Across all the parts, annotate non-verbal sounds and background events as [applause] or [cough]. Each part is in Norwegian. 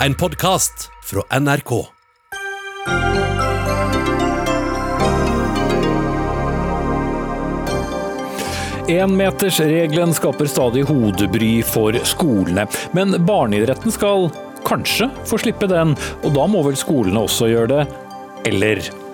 En podkast fra NRK. Énmetersregelen skaper stadig hodebry for skolene, men barneidretten skal kanskje få slippe den, og da må vel skolene også gjøre det, eller?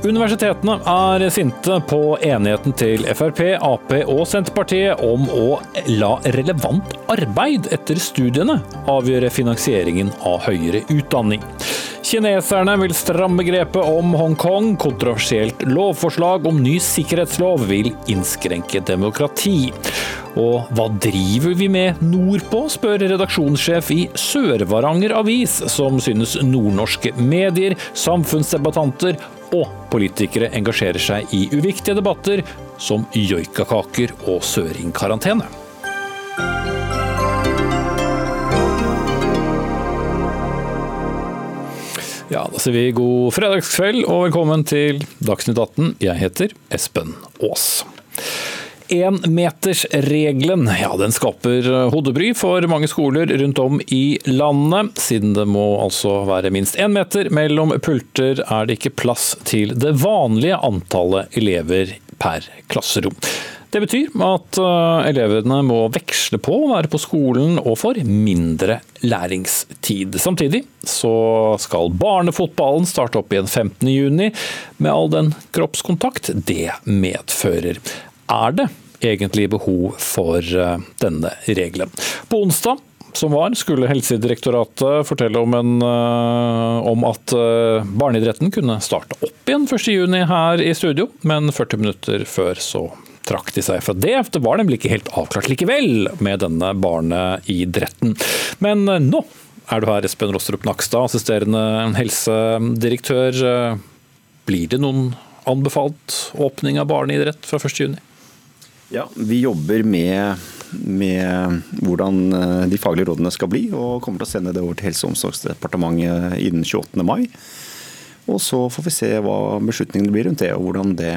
Universitetene er sinte på enigheten til Frp, Ap og Senterpartiet om å la relevant arbeid etter studiene avgjøre finansieringen av høyere utdanning. Kineserne vil stramme grepet om Hongkong. Kontroversielt lovforslag om ny sikkerhetslov vil innskrenke demokrati. Og hva driver vi med nordpå, spør redaksjonssjef i Sør-Varanger Avis, som synes nordnorske medier, samfunnsdebattanter og politikere engasjerer seg i uviktige debatter som joikakaker og søringkarantene. Ja, da sier vi god fredagskveld og velkommen til Dagsnytt 18. Jeg heter Espen Aas. Énmetersregelen ja, den skaper hodebry for mange skoler rundt om i landet. Siden det må altså være minst én meter mellom pulter, er det ikke plass til det vanlige antallet elever per klasserom. Det betyr at eh, elevene må veksle på å være på skolen og får mindre læringstid. Samtidig så skal barnefotballen starte opp igjen 15.6, med all den kroppskontakt det medfører. Er det egentlig behov for eh, denne regelen? På onsdag som var, skulle Helsedirektoratet fortelle om, en, eh, om at barneidretten kunne starte opp igjen 1.6 her i studio, men 40 minutter før så trakk de seg fra det. Det var nemlig ikke helt avklart likevel med denne barneidretten. Men eh, nå er du her, Espen Rostrup Nakstad, assisterende helsedirektør. Blir det noen anbefalt åpning av barneidrett fra 1.6? Ja, vi jobber med, med, hvordan eh, de faglige rådene skal bli, og kommer til å sende det over til Helse- og omsorgsdepartementet innen 28. mai. Og så får vi se hva beslutningene blir rundt det, og hvordan det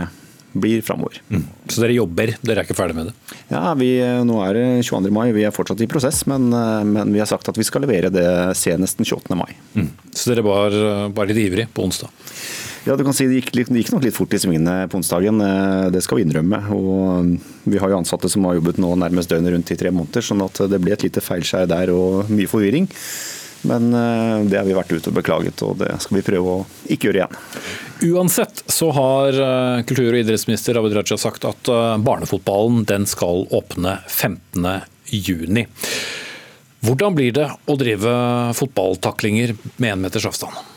blir framover. Mm. Så dere jobber, dere er ikke ferdig med det? Ja, vi, Nå er det 22. mai, vi er fortsatt i prosess, men, men, vi har sagt at vi skal levere det senest den 28. mai. Mm. Så dere var bare litt ivrig på onsdag? Ja, du kan si Det gikk, gikk nok litt fort i svingene på onsdagen, det skal vi innrømme. Og vi har jo ansatte som har jobbet nå nærmest døgnet rundt i tre måneder, sånn at det ble et lite feilskjær der og mye forvirring. Men eh, det har vi vært ute og beklaget, og det skal vi prøve å ikke gjøre igjen. Uansett så har eh, kultur- og idrettsminister Abid Raja sagt at eh, barnefotballen den skal åpne 15.6. Hvordan blir det å drive fotballtaklinger med én meters avstand?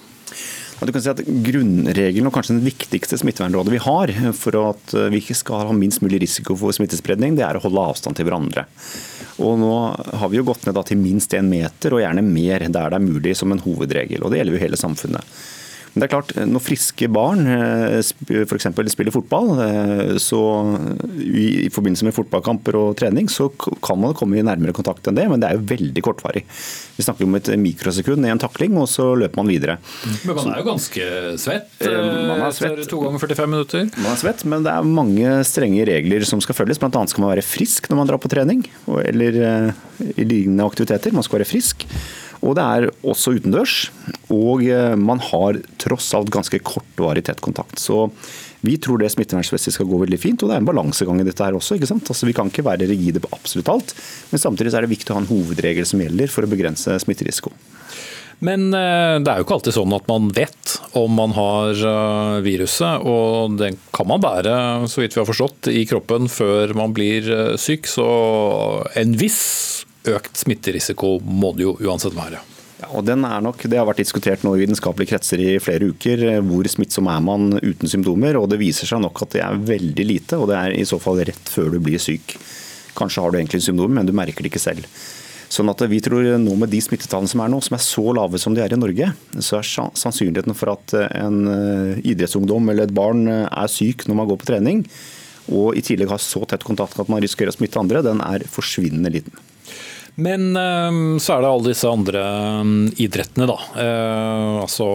Du kan si at Grunnregelen og kanskje den viktigste smittevernrådet vi har for at vi ikke skal ha minst mulig risiko for smittespredning, det er å holde avstand til hverandre. Og nå har vi jo gått ned til minst én meter, og gjerne mer der det er mulig, som en hovedregel. og Det gjelder jo hele samfunnet. Men det er klart, når friske barn eh, f.eks. spiller fotball, eh, så i forbindelse med fotballkamper og trening, så kan man komme i nærmere kontakt enn det, men det er jo veldig kortvarig. Vi snakker om et mikrosekund i en takling, og så løper man videre. Men man er jo ganske svett, eh, man er svett. etter to ganger 45 minutter? Man er svett, men det er mange strenge regler som skal følges. Blant annet skal man være frisk når man drar på trening, eller i lignende aktiviteter. Man skal være frisk. Og det er også utendørs. Og eh, man har tross alt ganske kortvarig tett kontakt. Så vi tror det smittevernmessig skal gå veldig fint, og det er en balansegang i dette her også. ikke sant? Altså, vi kan ikke være rigide på absolutt alt, men samtidig er det viktig å ha en hovedregel som gjelder for å begrense smitterisiko. Men eh, det er jo ikke alltid sånn at man vet om man har eh, viruset, og det kan man bære, så vidt vi har forstått, i kroppen før man blir syk. Så en viss økt smitterisiko må det jo uansett være. Ja, og den er nok, Det har vært diskutert nå i vitenskapelige kretser i flere uker. Hvor smittsom er man uten symptomer? og Det viser seg nok at det er veldig lite, og det er i så fall rett før du blir syk. Kanskje har du egentlig symptomer, men du merker det ikke selv. Sånn at vi tror nå Med de smittetallene som er nå, som er så lave som de er i Norge, så er sannsynligheten for at en eh, idrettsungdom eller et barn eh, er syk når man går på trening, og i tillegg har så tett kontakt at man risikerer å smitte andre, den er forsvinnende liten. Men ehm, så er det alle disse andre ehm, idrettene, da. Eh, altså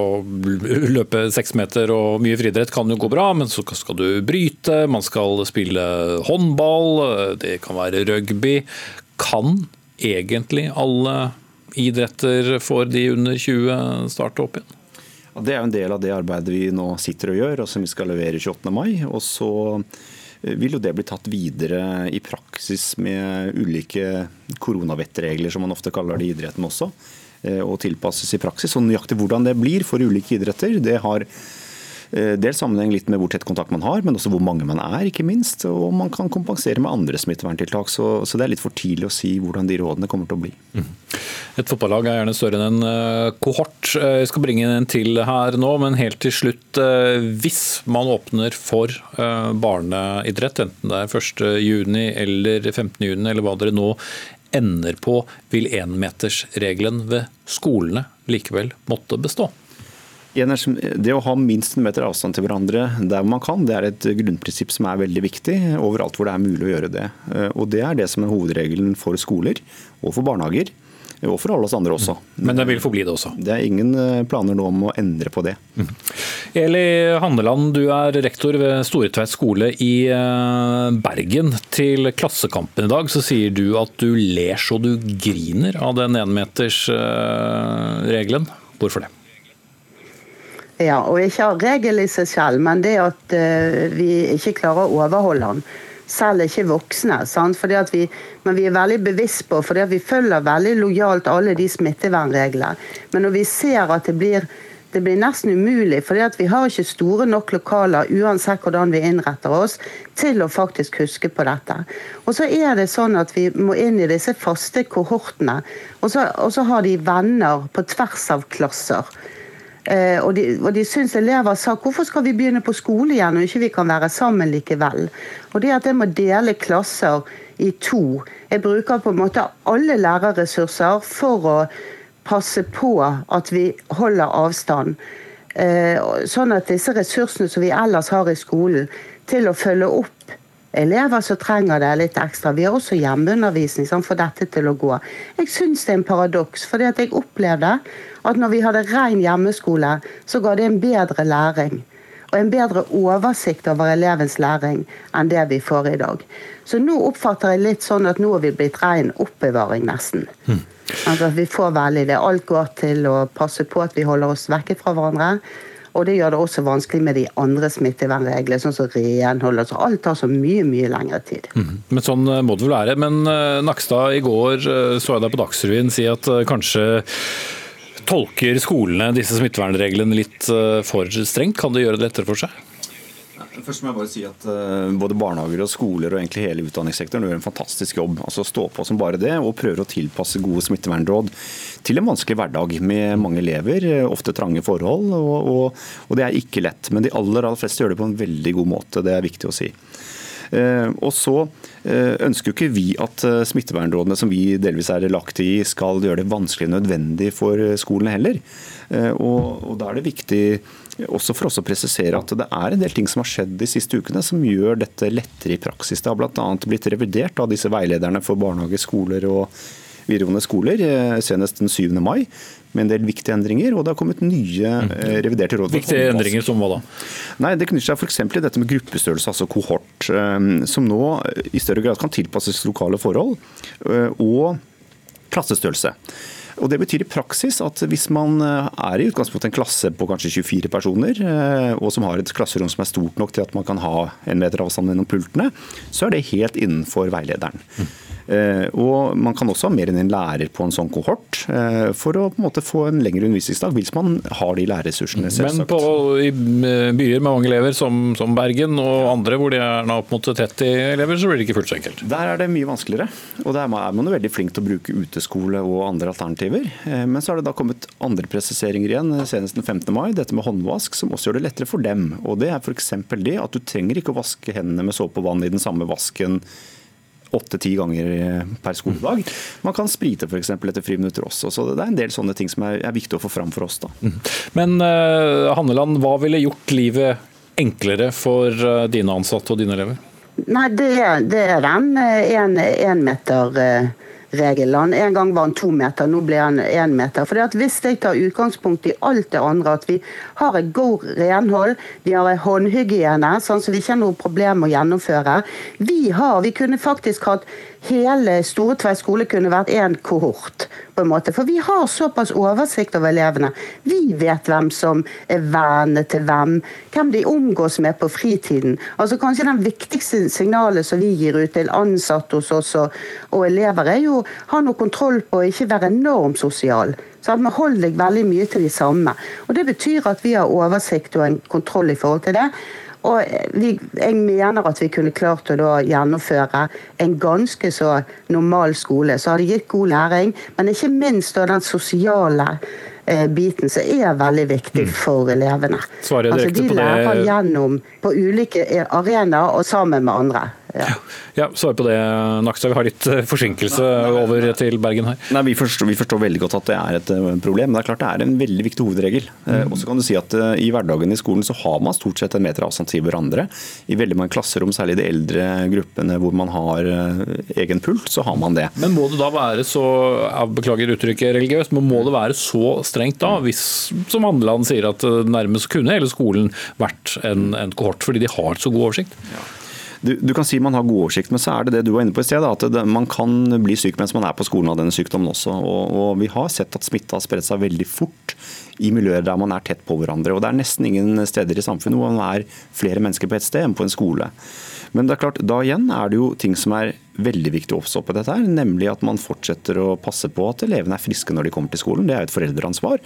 løpe seks meter og mye friidrett kan jo gå bra, men så skal du bryte, man skal spille håndball, det kan være rugby. Kan egentlig alle idretter for de under 20 starte opp igjen? Det er en del av det arbeidet vi nå sitter og gjør, og som vi skal levere 28. mai. Og så eh, vil jo det bli tatt videre i praksis med ulike koronavettregler, som man ofte kaller det i idretten også. Eh, og tilpasses i praksis. Og nøyaktig hvordan det blir for ulike idretter, det har Eh, dels sammenheng litt med hvor tett kontakt man har, men også hvor mange man er, ikke minst. Og man kan kompensere med andre smitteverntiltak. Så, så det er litt for tidlig å si hvordan de rådene kommer til å bli. Mm. Et fotballag er gjerne større enn en eh, kohort. Eh, jeg skal bringe en til her nå, men helt til slutt. Hvis man åpner for barneidrett, enten det er 1.6 eller 15.6 eller hva dere nå ender på, vil énmetersregelen ved skolene likevel måtte bestå? Det å ha minst en meter avstand til hverandre der man kan, det er et grunnprinsipp som er veldig viktig overalt hvor det er mulig å gjøre det. Eh, og Det er det som er hovedregelen for skoler og for barnehager. Og for alle oss andre også. Men det vil forbli det også? Det er ingen eh, planer nå om å endre på det. Mm. Eli Handeland, du er rektor ved Storetveit skole i eh, Bergen. Til Klassekampen i dag så sier du at du ler så du griner av den énmetersregelen. Hvorfor det? Ja, og ikke av regel i seg selv, men det at uh, vi ikke klarer å overholde den. Selv ikke voksne. Vi, men vi er veldig bevisst på, for vi følger veldig lojalt alle de smittevernreglene. Men når vi ser at det blir, det blir nesten umulig, for vi har ikke store nok lokaler uansett hvordan vi innretter oss, til å faktisk huske på dette. Og så er det sånn at vi må inn i disse faste kohortene. Og så, og så har de venner på tvers av klasser. Eh, og de, og de syns elever sa hvorfor skal vi begynne på skole igjen når ikke vi kan være sammen likevel. Og det at jeg må dele klasser i to Jeg bruker på en måte alle lærerressurser for å passe på at vi holder avstand. Eh, sånn at disse ressursene som vi ellers har i skolen, til å følge opp elever som trenger det litt ekstra. Vi har også hjemmeundervisning får dette til å gå. Jeg syns det er en paradoks, fordi at jeg opplevde at når vi hadde ren hjemmeskole, så ga det en bedre læring. Og en bedre oversikt over elevens læring enn det vi får i dag. Så nå oppfatter jeg litt sånn at nå er vi blitt ren oppbevaring, nesten. Mm. Altså at vi får veldig det. Alt går til å passe på at vi holder oss vekket fra hverandre. Og det gjør det også vanskelig med de andre smittevernreglene, sånn som renhold. Altså alt tar så mye, mye lengre tid. Mm. Men sånn eh, må det vel være. Men eh, Nakstad, i går eh, så jeg deg på Dagsrevyen si at kanskje tolker skolene disse smittevernreglene litt for strengt. Kan det gjøre det lettere for seg? Først må jeg bare si at uh, Både barnehager og skoler og egentlig hele utdanningssektoren gjør en fantastisk jobb. altså Stå på som bare det og prøver å tilpasse gode smittevernråd til en vanskelig hverdag med mange elever, eh, ofte trange forhold. Og, og, og det er ikke lett. Men de aller, aller fleste gjør det på en veldig god måte. Det er viktig å si. Uh, og så uh, ønsker jo ikke vi at smittevernrådene som vi delvis er lagt i, skal gjøre det vanskelig nødvendig for skolene heller. Og Da er det viktig også for oss å presisere at det er en del ting som har skjedd de siste ukene som gjør dette lettere i praksis. Det har bl.a. blitt revidert av disse veilederne for barnehage, skoler og videregående skoler eh, senest den 7. mai med en del viktige endringer, og det har kommet nye mm. eh, reviderte råd. Viktige endringer som hva da? Nei, Det knytter seg f.eks. til dette med gruppestørrelse, altså kohort, eh, som nå i større grad kan tilpasses lokale forhold, og klassestørrelse. Og Det betyr i praksis at hvis man er i utgangspunktet en klasse på kanskje 24 personer, og som har et klasserom som er stort nok til at man kan ha en meter avstand mellom pultene, så er det helt innenfor veilederen. Mm. Eh, og Man kan også ha mer enn en lærer på en sånn kohort, eh, for å på en måte få en lengre undervisningsdag, hvis man har de lærerressursene. Men på, i byer med mange elever, som, som Bergen og andre, hvor det er opp mot 30 elever, så blir det ikke fullt så enkelt? Der er det mye vanskeligere. Og der er man jo veldig flink til å bruke uteskole og andre alternativer. Eh, men så har det da kommet andre presiseringer igjen, senest den 15. mai, dette med håndvask, som også gjør det lettere for dem. Og Det er f.eks. det at du trenger ikke å vaske hendene med såpe og vann i den samme vasken åtte-ti ganger per skoledag. Man kan sprite f.eks. etter friminutter også. Så det er en del sånne ting som er, er viktig å få fram for oss. da. Mm. Men uh, Hanneland, hva ville gjort livet enklere for uh, dine ansatte og dine elever? Nei, det, det er den én meter uh, regelen. En gang var han to meter, nå ble han én meter. For Hvis jeg tar utgangspunkt i alt det andre, at vi har et god renhold, vi har en håndhygiene sånn som vi ikke har noe problem å gjennomføre. Vi har, vi kunne faktisk hatt hele Store Tveit skole kunne vært én kohort. på en måte. For vi har såpass oversikt over elevene. Vi vet hvem som er vennene til hvem, hvem de omgås med på fritiden. Altså Kanskje den viktigste signalet som vi gir ut til ansatte hos oss og elever, er jo å ha noe kontroll på å ikke være enormt sosial. Sånn, vi holder deg veldig mye til de samme. Og Det betyr at vi har oversikt og en kontroll i forhold til det. Og vi, jeg mener at vi kunne klart å da gjennomføre en ganske så normal skole. Så har det gitt god læring, men ikke minst da den sosiale eh, biten som er veldig viktig Mm. for elevene. Altså, de det- lærer gjennom på ulike arenaer og sammen med andre. Ja. Ja, Svar på det, Nakstad. Vi har litt eh, forsinkelse over til Bergen her. Nei, vi forstår, vi forstår veldig godt at det er et eh, problem. men Det er klart det er en veldig viktig hovedregel. Mm. Og så kan du si at eh, I hverdagen i skolen så har man stort sett en meter avstand til hverandre. I veldig mange klasserom, særlig de eldre gruppene hvor man har eh, egen pult, så har man det. Men må det da være så jeg beklager uttrykket religiøst, men må det være så strengt da, hvis som Handeland sier at eh, nærmest kunne hele skolen vært en, en kohort, fordi de har så god oversikt? Du, du kan si man har god oversikt, men så er det det du var inne på i sted. At det, man kan bli syk mens man er på skolen av denne sykdommen også. Og, og Vi har sett at smitte har spredt seg veldig fort i miljøer der man er tett på hverandre. og Det er nesten ingen steder i samfunnet hvor man er flere mennesker på et sted enn på en skole. Men det er klart, da igjen er det jo ting som er veldig viktig å oppstoppe dette her. Nemlig at man fortsetter å passe på at elevene er friske når de kommer til skolen. Det er jo et foreldreansvar.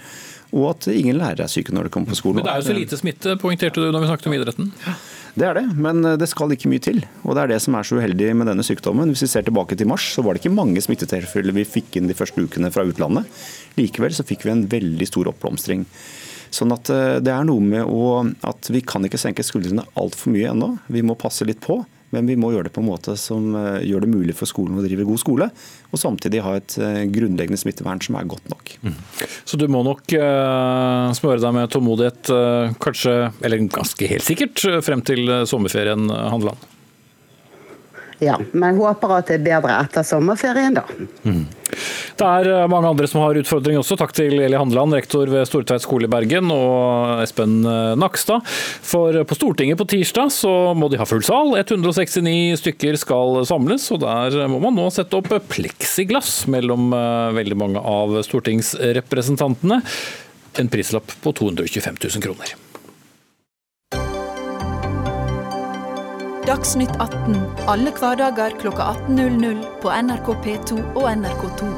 Og at ingen lærere er syke når de kommer på skolen. Men det er jo så lite smitte, poengterte du når vi snakket om idretten. Det er det, men eh, det skal ikke mye til. Og det er det som er så uheldig med denne sykdommen. Hvis vi ser tilbake til mars, så var det ikke mange smittetilfeller vi fikk inn de første ukene fra utlandet. Likevel så fikk vi en veldig stor oppblomstring. Sånn at eh, det er noe med å, at vi kan ikke senke skuldrene altfor mye ennå. Vi må passe litt på. Men vi må gjøre det på en måte som eh, gjør det mulig for skolen å drive god skole, og samtidig ha et eh, grunnleggende smittevern som er godt nok. Så du må nok eh, smøre deg med tålmodighet, kanskje, eller ganske helt sikkert, frem til sommerferien, Handeland. Ja. Men håper at det er bedre etter sommerferien, da. Det er eh, mange andre som har utfordringer også. Takk til Eli Handeland, rektor ved Stortveit skole i Bergen, og Espen eh, Nakstad. For på Stortinget på tirsdag så må de ha full sal. 169 stykker skal samles, og der må man nå sette opp pleksiglass mellom eh, veldig mange av stortingsrepresentantene. En prislapp på 225 000 kroner. Dagsnytt 18 alle hverdager kl 18.00 på NRK P2 og NRK2.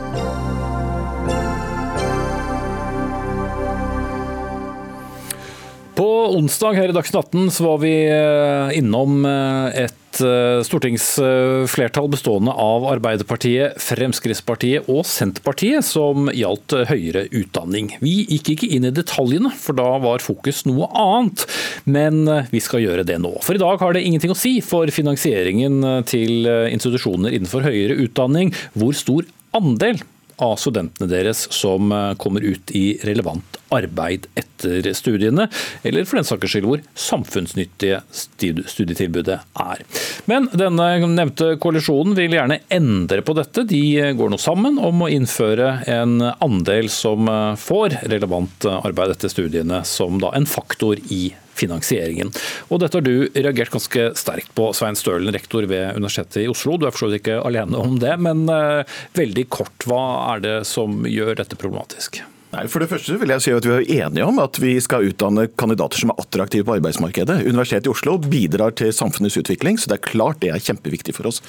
På onsdag her i Dagsnytt 18 så var vi eh, innom eh, eh, stortingsflertall bestående av Arbeiderpartiet, Fremskrittspartiet og Senterpartiet som gjaldt høyere utdanning. Vi gikk ikke inn i detaljene, for da var fokus noe annet. Men vi skal gjøre det nå. For i dag har det ingenting å si for finansieringen til institusjoner innenfor høyere utdanning hvor stor andel av studentene deres som kommer ut i relevant arbeid etter studiene, eller for den saks skyld hvor samfunnsnyttige studietilbudet er. Men denne nevnte koalisjonen vil gjerne endre på dette. De går nå sammen om å innføre en andel som får relevant arbeid etter studiene, som da en faktor i finansieringen. Og Dette har du reagert ganske sterkt på, Svein Stølen, rektor ved Universitetet i Oslo. Du er for så vidt ikke alene om det, men uh, veldig kort, hva er det som gjør dette problematisk? Nei, For det første vil jeg si at Vi er enige om at vi skal utdanne kandidater som er attraktive på arbeidsmarkedet. Universitetet i Oslo bidrar til samfunnets utvikling, så det er klart det er kjempeviktig for oss.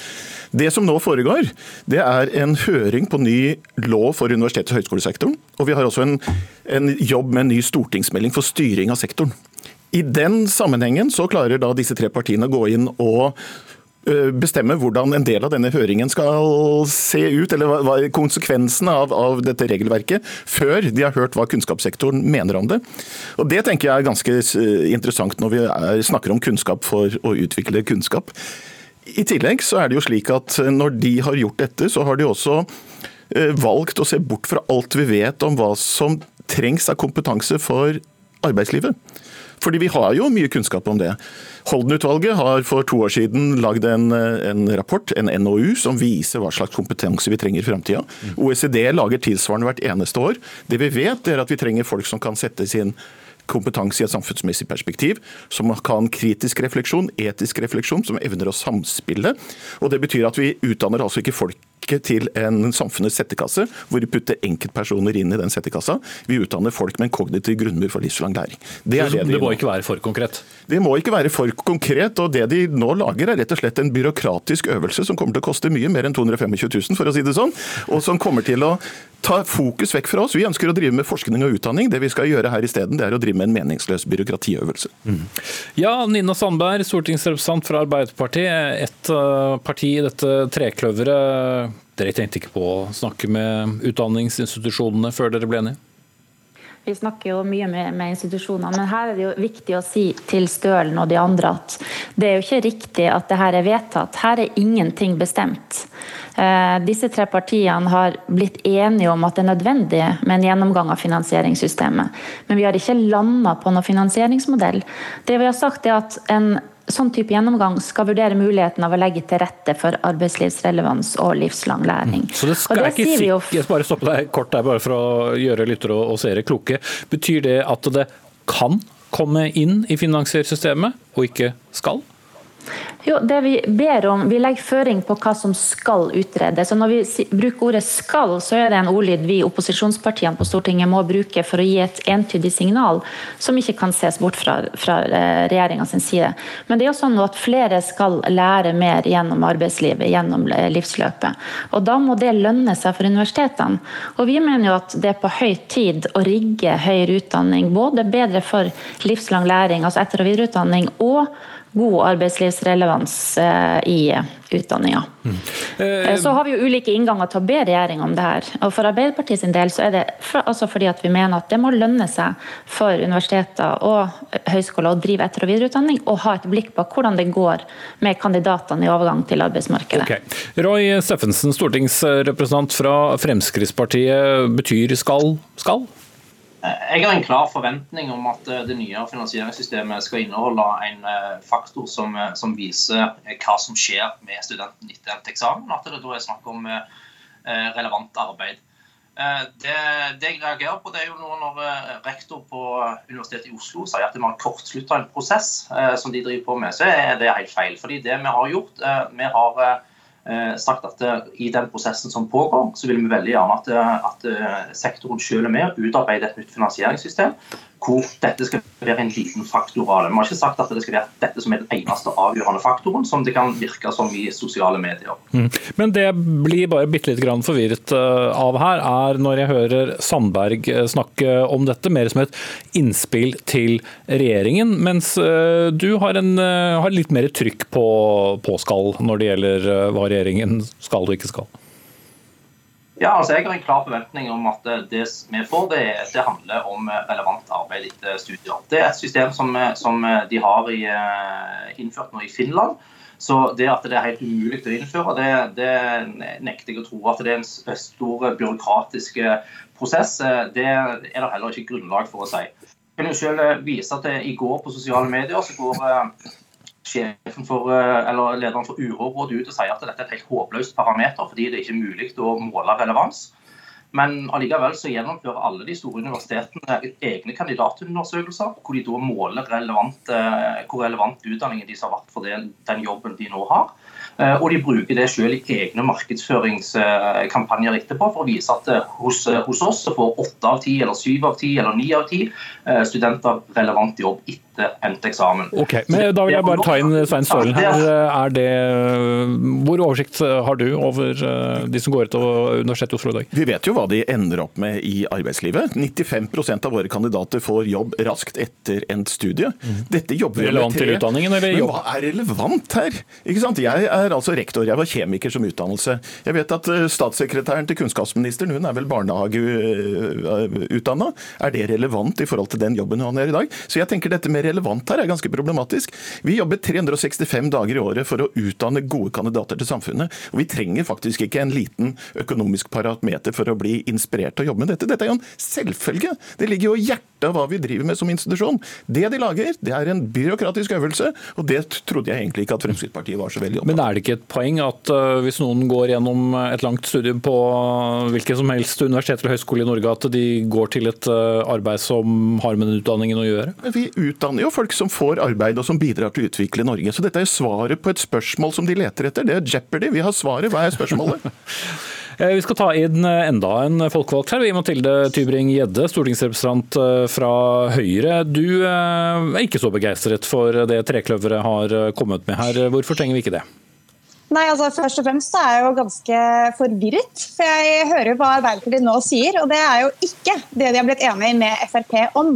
Det som nå foregår, det er en høring på ny lov for universitets- og høyskolesektoren. Og vi har også en, en jobb med en ny stortingsmelding for styring av sektoren. I den sammenhengen så klarer da disse tre partiene å gå inn og bestemme hvordan en del av denne høringen skal se ut, eller hva er konsekvensene av, av, dette regelverket, før de har hørt hva kunnskapssektoren mener om det. Og Det tenker jeg er ganske interessant når vi er, snakker om kunnskap for å utvikle kunnskap. I tillegg så er det jo slik at når de har gjort dette, så har de også valgt å se bort fra alt vi vet om hva som trengs av kompetanse for arbeidslivet. Fordi vi har jo mye kunnskap om det. Holden-utvalget har for to år siden lagd en, en, rapport, en NOU, som viser hva slags kompetanse vi trenger i framtida. OECD lager tilsvarende hvert eneste år. Det vi vet, er at vi trenger folk som kan sette sin kompetanse i et samfunnsmessig perspektiv, som kan kritisk refleksjon, etisk refleksjon, som evner å samspille. Og Det betyr at vi utdanner altså ikke folk til en samfunnets settekasse, hvor vi putter enkeltpersoner inn i den settekassa. Vi utdanner folk med en kognitiv grunnmur for livslang læring. Det, det, det må ikke være for konkret? Det må ikke være for konkret. og Det de nå lager, er rett og slett en byråkratisk øvelse som kommer til å koste mye mer enn 225 000, for å si det sånn. Og som kommer til å ta fokus vekk fra oss. Vi ønsker å drive med forskning og utdanning. Det vi skal gjøre her isteden, er å drive med en meningsløs byråkratiøvelse. Mm. Ja, Nina Sandberg, stortingsrepresentant fra Arbeiderpartiet. Et uh, parti i dette trekløveret. Dere tenkte ikke på å snakke med utdanningsinstitusjonene før dere ble enige? Vi snakker jo mye med, med, institusjonene, men her er det jo viktig å si til Stølen og de andre at det er jo ikke riktig at det her er vedtatt. Her er ingenting bestemt. Eh, disse tre partiene har blitt enige om at det er nødvendig med en gjennomgang av finansieringssystemet. Men vi har ikke landa på noen finansieringsmodell. Det vi har sagt er at en sånn type gjennomgang skal vurdere muligheten av å legge til rette for arbeidslivsrelevans og livslang læring. Mm. Så det skal det ikke jo... Jeg bare stoppe deg kort der, bare for å gjøre lyttere og seere kloke. Betyr det at det kan komme inn i finansieringssystemet, og ikke skal? Jo, det Vi ber om, vi legger føring på hva som skal utredes. Når vi bruker ordet 'skal', så er det en ordlyd vi opposisjonspartiene på Stortinget må bruke for å gi et entydig signal, som ikke kan ses bort fra, fra eh, side. Men det er jo sånn at flere skal lære mer gjennom arbeidslivet, gjennom eh, livsløpet. Og Da må det lønne seg for universitetene. Og Vi mener jo at det er på høy tid å rigge høyere utdanning, både bedre for livslang læring, altså etter- og videreutdanning, og god arbeidslivsrelevans eh, i utdanninga. Mm. Eh, så har vi jo ulike innganger til å be regjeringa om det her. Og For Arbeiderpartiet sin del så er det for, altså fordi at vi mener at det må lønne seg for universiteter og høyskoler å drive etter- og videreutdanning, og ha et blikk på hvordan det går med kandidatene i overgang til arbeidsmarkedet. Okay. Roy Steffensen, stortingsrepresentant fra Fremskrittspartiet. Betyr skal skal? Jeg har en klar forventning om at eh, det nye finansieringssystemet skal inneholde en eh, faktor som, eh, som viser hva som skjer med studenten etter endt eksamen. At det da er snakk om relevant arbeid. Det, det, jeg reagerer på, det er jo nå når rektor på Universitetet i Oslo sier at vi har kortslutta en prosess som de driver på med, så er det helt feil. Fordi det vi har gjort, vi har sagt at eh, i den prosessen som pågår, så vil vi veldig gjerne at, eh, at sektoren selv er med og utarbeider et nytt finansieringssystem hvor dette skal være en liten faktor av det. Vi har ikke sagt at det skal være dette som er den eneste avgjørende faktoren, som det kan virke som i sosiale medier. Mm. Men det jeg blir bare bitte litt forvirret av her, er når jeg hører Sandberg snakke om dette mer som et innspill til regjeringen, mens du har, en, har litt mer trykk på, på skal når det gjelder hva regjeringen skal og ikke skal? Ja, altså Jeg har en klar forventning om at det vi får, det, det handler om relevant arbeid etter studier. Det er et system som, som de har i, eh, innført nå i Finland. Så det at det er helt umulig å innføre, det, det nekter jeg å tro. At det er en stor byråkratisk prosess, det er det heller ikke grunnlag for å si. Jeg kan jo selv vise at I går på sosiale medier så går sjefen for, eh, eller lederen for Urårådet ut og sier at dette er et helt håpløst parameter fordi det er ikke mulig å måle relevans. Men allikevel så gjennomfører alle de store universitetene egne kandidatundersøkelser, hvor de da måler relevant, eh, hvor relevant utdanningen deres har vært for den, den jobben de nå har. Eh, og de bruker det selv i egne markedsføringskampanjer etterpå for å vise at hos, hos oss så får åtte av ti, eller syv av ti, eller ni av ti studenter relevant jobb etter etter endt eksamen. Ok, men Da vil jeg bare ta inn Svein Stølen her. Er det, hvor oversikt har du over eh, de som går ut av Universitetet i Oslo i dag? Vi vet jo hva de ender opp med i arbeidslivet. 95% av våre kandidater får jobb raskt etter endt studie. Mhm. Dette jobber vi Relevant til utdanningen, eller jobb? Men hva er relevant her? Ikke sant? Jeg er altså rektor, jeg var kjemiker som utdannelse. Jeg vet at eh, statssekretæren til kunnskapsministeren, hun er vel barnehageutdanna. Er det relevant i forhold til den jobben han gjør i dag? Så jeg tenker dette med relevant her er ganske problematisk. Vi jobber 365 dager i året for å utdanne gode kandidater til samfunnet. Og vi trenger faktisk ikke en liten økonomisk parameter for å bli inspirert til å jobbe med dette. Dette er jo en selvfølge. Det ligger jo i hjertet av hva vi driver med som institusjon. Det de lager, det er en byråkratisk øvelse, og det trodde jeg egentlig ikke at Fremskrittspartiet var så veldig opptatt av. Men er det ikke et poeng at uh, hvis noen går gjennom et langt studium på hvilken som helst universitet eller høyskole i Norge, at de går til et uh, arbeid som har med den utdanningen å gjøre? Men vi utdanner jo folk som får arbeid og som bidrar til å utvikle Norge. Så dette er svaret på et spørsmål som de leter etter. Det er Jeopardy. Vi har svaret. Hva er spørsmålet? [laughs] Eh, vi skal ta inn enda en folkevalgt her. Mathilde Tybring-Gjedde, stortingsrepresentant fra Høyre. Du er ikke så begeistret for det trekløveret har kommet med her. Hvorfor trenger vi ikke det? Nei, altså Først og fremst er jeg jo ganske forvirret. For jeg hører jo hva Arbeiderpartiet nå sier, og det er jo ikke det de har blitt enige med Frp om.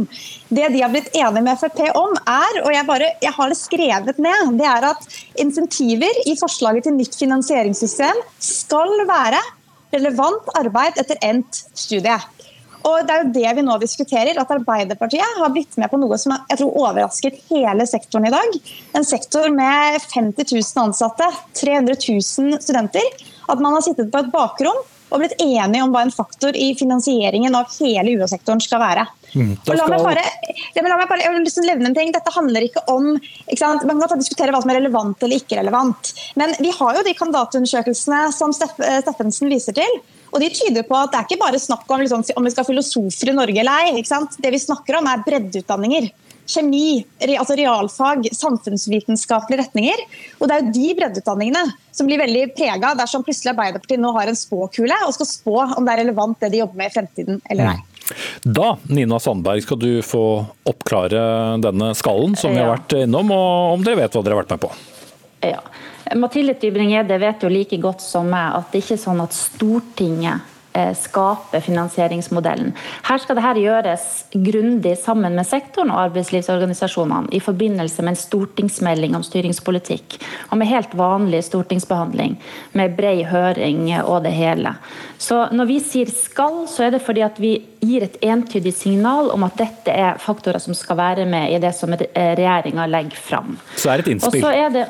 Det de har blitt enige med Frp om er, og jeg, bare, jeg har det skrevet ned, det er at insentiver i forslaget til nytt finansieringssystem skal være relevant arbeid etter endt studie. Og Det er jo det vi nå diskuterer, at Arbeiderpartiet har blitt med på noe som jeg tror overrasket hele sektoren i dag. En sektor med 50 000 ansatte, 300 000 studenter. At man har sittet på et bakrom og blitt enige om hva en faktor i finansieringen av hele UH-sektoren skal være. Mm, skal... la, meg bare, la meg bare, jeg har lyst til å levne en ting. Dette handler ikke om ikke Man kan diskutere hva som er relevant eller ikke relevant. Men vi har jo de kandidatundersøkelsene som Steffensen viser til. Og de tyder på at det er ikke bare snakk om liksom, om vi skal ha filosofer i Norge eller ei. Det vi snakker om er breddeutdanninger. Kjemi, altså realfag, samfunnsvitenskapelige retninger. Og det er jo de breddeutdanningene som blir veldig prega dersom plutselig Arbeiderpartiet nå har en spåkule og skal spå om det er relevant det de jobber med i fremtiden eller ei. Da Nina Sandberg, skal du få oppklare denne skallen som vi har vært innom, og om dere vet hva dere har vært med på. Ja. Mathilde Tybring-Gjedde vet jo like godt som meg at det ikke er sånn at Stortinget skape skaper finansieringsmodellen. Her skal dette gjøres grundig sammen med sektoren og arbeidslivsorganisasjonene i forbindelse med en stortingsmelding om styringspolitikk, og med helt vanlig stortingsbehandling, med brei høring og det hele. Så Når vi sier skal, så er det fordi at vi gir et entydig signal om at dette er faktorer som skal være med i det som regjeringa legger fram. Så er det et innspill. Og så er det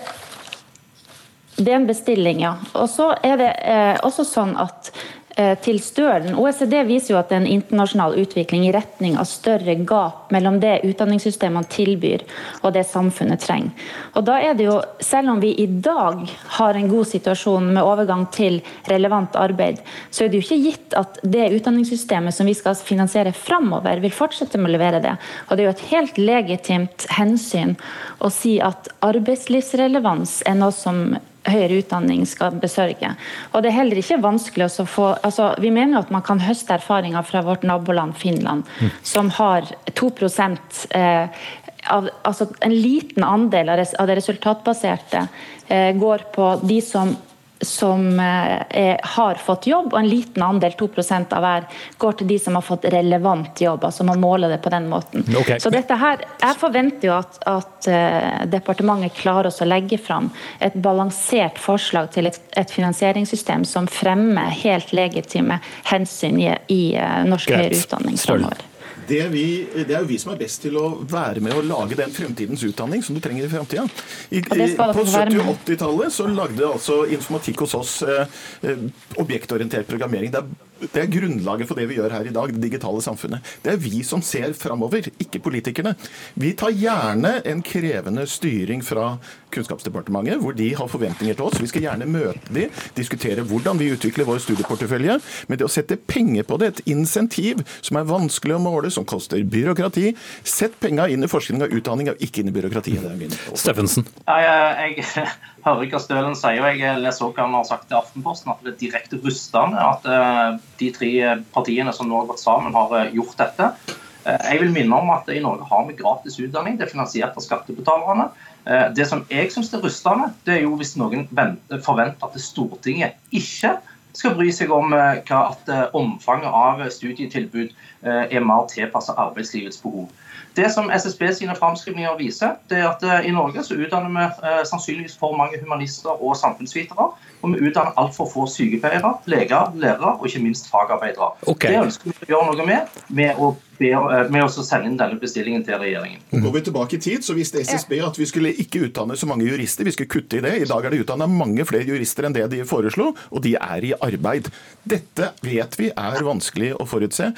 det er en bestilling, ja. Og så er det eh, også sånn at eh, til Stølen. OECD viser jo at det er en internasjonal utvikling i retning av større gap mellom det utdanningssystemene tilbyr og det samfunnet trenger. Og da er det jo, Selv om vi i dag har en god situasjon med overgang til relevant arbeid, så er det jo ikke gitt at det utdanningssystemet som vi skal finansiere framover, vil fortsette med å levere det. Og Det er jo et helt legitimt hensyn å si at arbeidslivsrelevans er noe som høyere utdanning skal besørge. Og det er heller ikke vanskelig å få altså, Vi mener at man kan høste erfaringer fra vårt naboland Finland, mm. som har 2 eh, av, altså En liten andel av, det resultatbaserte eh, går på de som som eh, er, har fått jobb, og en liten andel, 2% av hver, går til de som har fått relevant jobb. altså Man måler det på den måten. Okay. Så dette her, Jeg forventer jo at, at uh, departementet klarer oss å legge fram et balansert forslag til et, et finansieringssystem som fremmer helt legitime hensyn i, i uh, norsk høyere utdanning fremover. Det, vi, det, er jo vi som er best til å være med å lage den fremtidens utdanning som du trenger i fremtida. På 70- og 80-tallet så lagde altså informatikk hos oss eh, eh objektorientert programmering. Det er det er grunnlaget for det vi gjør her i dag, det digitale samfunnet. Det er vi som ser framover, ikke politikerne. Vi tar gjerne en krevende styring fra Kunnskapsdepartementet, hvor de har forventninger til oss. Vi skal gjerne møte de, diskutere hvordan vi utvikler vår studieportefølje. Men det å sette penger på det, et insentiv som er vanskelig å måle, som koster byråkrati Sett penga inn i forskning og utdanning, og ikke inn i byråkratiet. Steffensen. Jeg, jeg hører hva Stølen sier, og jeg leser også hva han har sagt til Aftenposten, at det er direkte rustende at uh, de tre partiene som nå har gått sammen, har uh, gjort dette. Uh, jeg vil minne om at i Norge har vi gratis utdanning, det er finansiert av skattebetalerne. Det som jeg syns er rustende, det er jo hvis noen forventer at Stortinget ikke skal bry seg om hva at omfanget av studietilbud er mer tilpasset arbeidslivets behov. Det som SSB sine framskrivninger viser, det er at eh, i Norge så utdanner vi eh, sannsynligvis for mange humanister og samfunnsvitere. Og vi utdanner altfor få sykepleiere, leger, lærere og ikke minst fagarbeidere. Okay. Det ønsker vi å gjøre noe med, med å med å sende inn denne bestillingen til regjeringen. Går vi tilbake i tid, så visste SSB at vi skulle ikke utdanne så mange jurister, vi skulle kutte i det. I dag er det utdanna mange flere jurister enn det de foreslo, og de er i arbeid. Dette vet vi er vanskelig å forutse.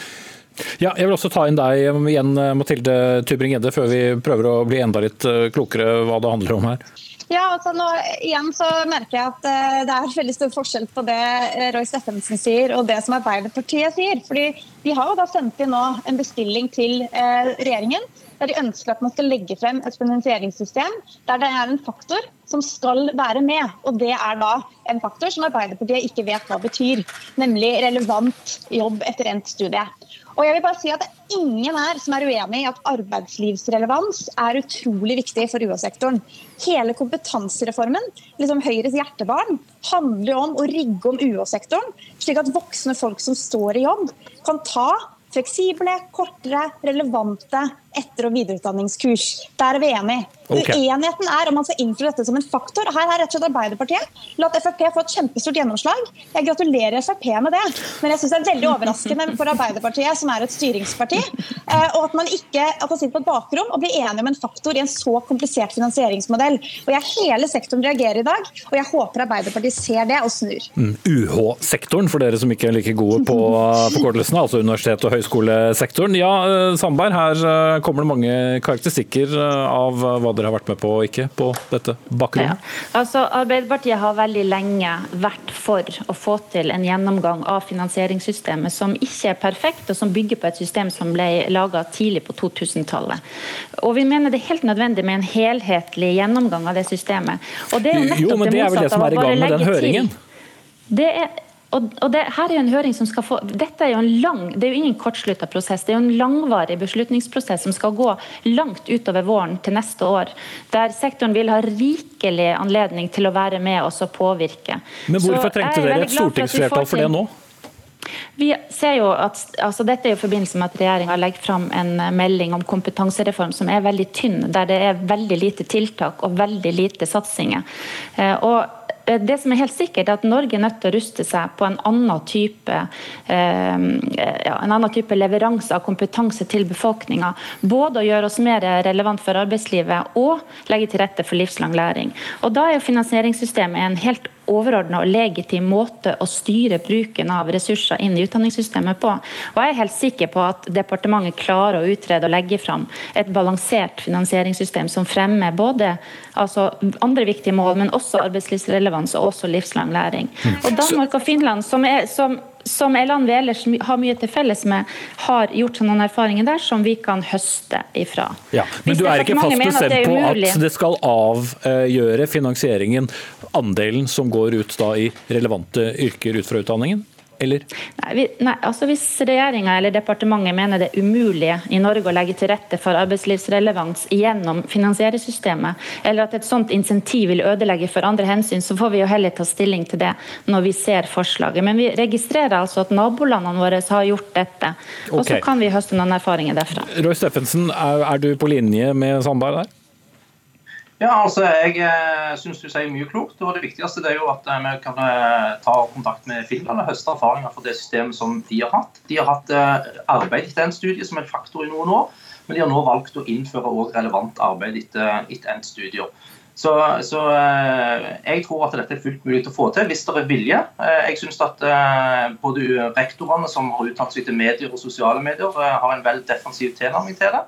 Ja, jeg vil også ta inn deg igjen, Mathilde Tybring-Gjedde, før vi prøver å bli enda litt klokere hva det handler om her. Ja, altså nå, igjen så merker jeg at uh, det er veldig stor forskjell på det eh, Roy Steffensen sier og det som Arbeiderpartiet sier. Fordi De har jo da sendt inn nå en bestilling til uh, regjeringen der de ønsker at man skal legge frem et finansieringssystem der det er en faktor som skal være med. Og det er da en faktor som Arbeiderpartiet ikke vet hva betyr, nemlig relevant jobb etter endt studie. Og jeg vil bare si at det er ingen her som er uenig i at arbeidslivsrelevans er utrolig viktig for UH-sektoren. Hele kompetansereformen, liksom Høyres hjertebarn, handler om å rigge om UH-sektoren, slik at voksne folk som står i jobb, kan ta fleksible, kortere, relevante etter- og videreutdanningskurs. Der er vi enige. Okay. Uenigheten er om man skal innføre dette som en faktor. Her har rett og slett Arbeiderpartiet latt Frp få et kjempestort gjennomslag. Jeg gratulerer Frp med det, men jeg syns det er veldig overraskende for Arbeiderpartiet, som er et styringsparti, eh, og at man ikke at man sitter på et bakrom og blir enige om en faktor i en så komplisert finansieringsmodell. Og jeg Hele sektoren reagerer i dag, og jeg håper Arbeiderpartiet ser det og snur. Mm, UH-sektoren, for dere som ikke er like gode på forkortelsene, altså universitet- og høyskolesektoren. Ja, eh, Sandberg, her eh, kommer det mange karakteristikker av hva dere har vært med på og ikke på dette bakrommet? Ja. Altså, Arbeiderpartiet har veldig lenge vært for å få til en gjennomgang av finansieringssystemet som ikke er perfekt, og som bygger på et system som ble laga tidlig på 2000-tallet. Og Vi mener det er helt nødvendig med en helhetlig gjennomgang av det systemet. Og det er jo nettopp jo, men det, er vel det som er i gang med den høringen? Det er og, og det, her er jo en høring som skal få, dette er jo en lang, det er jo ingen kortslutta prosess. Det er jo en langvarig beslutningsprosess som skal gå langt utover våren til neste år. Der sektoren vil ha rikelig anledning til å være med oss og påvirke. Men hvorfor trengte dere et stortingsflertall for det nå? Vi ser jo at, altså Dette er jo i forbindelse med at regjeringa legger fram en melding om kompetansereform som er veldig tynn, der det er veldig lite tiltak og veldig lite satsinger. Eh, og Eh, det som er helt sikkert, er at Norge er nødt til å ruste seg på en annen type, eh, ja, en annen type leveranse av kompetanse til befolkninga. Både å gjøre oss mer relevant for arbeidslivet og legge til rette for livslang læring. Og Da er jo finansieringssystemet en helt overordna og legitim måte å styre bruken av ressurser inn i utdanningssystemet på. Og Jeg er helt sikker på at departementet klarer å utrede og legge fram et balansert finansieringssystem som fremmer både altså, andre viktige mål, men også arbeidslivsrelevans og også livslang læring. Mm. Og Danmark og Finland, som, er, som som er land vi ellers har mye til felles med, har gjort seg noen erfaringer der som vi kan høste ifra. Ja, men du er ikke fast bestemt på at det skal avgjøre finansieringen, andelen som går ut da i relevante yrker ut fra utdanningen? Eller? Nei, vi, nei altså Hvis regjeringa eller departementet mener det er umulig i Norge å legge til rette for arbeidslivsrelevans gjennom finansieringssystemet, eller at et sånt insentiv vil ødelegge for andre hensyn, så får vi jo heller ta stilling til det når vi ser forslaget. Men vi registrerer altså at nabolandene våre har gjort dette, og okay. så kan vi høste noen erfaringer derfra. Roy Steffensen, er, er du på linje med Sandberg der? Ja, altså Jeg eh, syns du sier mye klokt. og Det viktigste det er jo at eh, vi kan eh, ta kontakt med Finland og høste erfaringer fra det systemet som de har hatt. De har hatt eh, arbeid etter en studie som en faktor i noen år, men de har nå valgt å innføre også relevant arbeid etter, endt studier. Så, så jeg tror at dette er fullt mulig å få til hvis det er vilje. Jeg synes at både rektorene som har uttalt seg til medier og sosiale medier, har en vel defensiv tilnærming til det.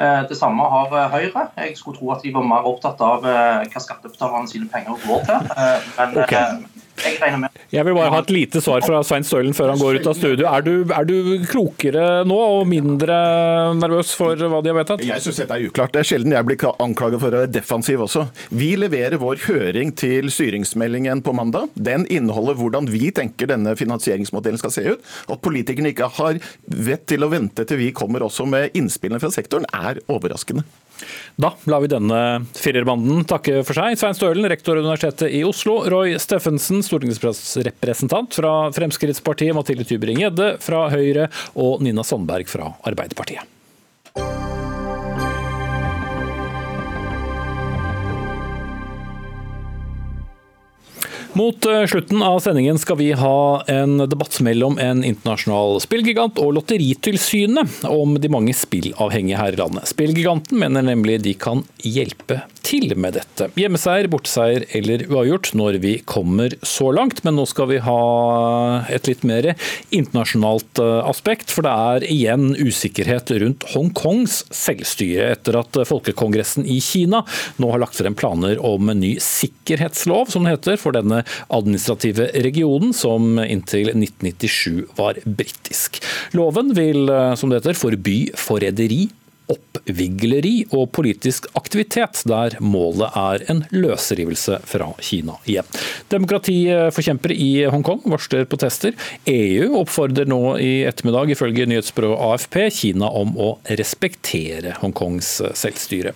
Eh, det samme har eh, Høyre. Jeg skulle tro at de var mer opptatt av eh, hva skattebetalerne sine penger går til. Men okay. Jeg regner med Jeg vil bare ha et lite svar fra Svein Stølen før han går ut av studio. Er du, er du klokere nå og mindre nervøs for hva de har vedtatt? Jeg syns dette er uklart. Det er sjelden jeg blir anklaget for å være defensiv også. Vi leverer vår høring til styringsmeldingen på mandag. Den inneholder hvordan vi tenker denne finansieringsmodellen skal se ut. At politikerne ikke har vett til å vente til vi kommer også med innspillene fra sektoren, er er overraskende. Da lar vi denne firerbanden takke for seg. Svein Stølen, rektor ved Universitetet i Oslo. Roy Steffensen, stortingsrepresentant fra Fremskrittspartiet. Mathilde Tybring-Gjedde fra Høyre. Og Nina Sandberg fra Arbeiderpartiet. Mot eh, slutten av sendingen skal vi ha en debatt mellom en internasjonal spillgigant og Lotteritilsynet om de mange spillavhengige her i landet. Spillgiganten mener nemlig de kan hjelpe til med dette. Hjemmeseier, borteseier eller uavgjort når vi kommer så langt, men nå skal vi ha et litt mer internasjonalt eh, aspekt, for det er igjen usikkerhet rundt Hongkongs selvstyre etter at Folkekongressen i Kina nå har lagt frem planer om en ny sikkerhetslov, som det heter, for denne administrative regionen, som inntil 1997 var britisk. Loven vil, eh, som det heter, forby forræderi oppvigleri og politisk aktivitet, der målet er en løsrivelse fra Kina igjen. Demokratiforkjempere i Hongkong varsler protester. EU oppfordrer nå i ettermiddag, ifølge nyhetsbyrået AFP, Kina om å respektere Hongkongs selvstyre.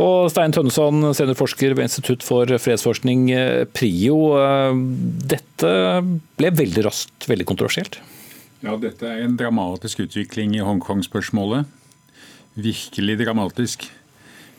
Og Stein Tønneson, seniorforsker ved Institutt for fredsforskning, PRIO. Dette ble veldig raskt veldig kontroversielt? Ja, dette er en dramatisk utvikling i Hongkong-spørsmålet virkelig dramatisk.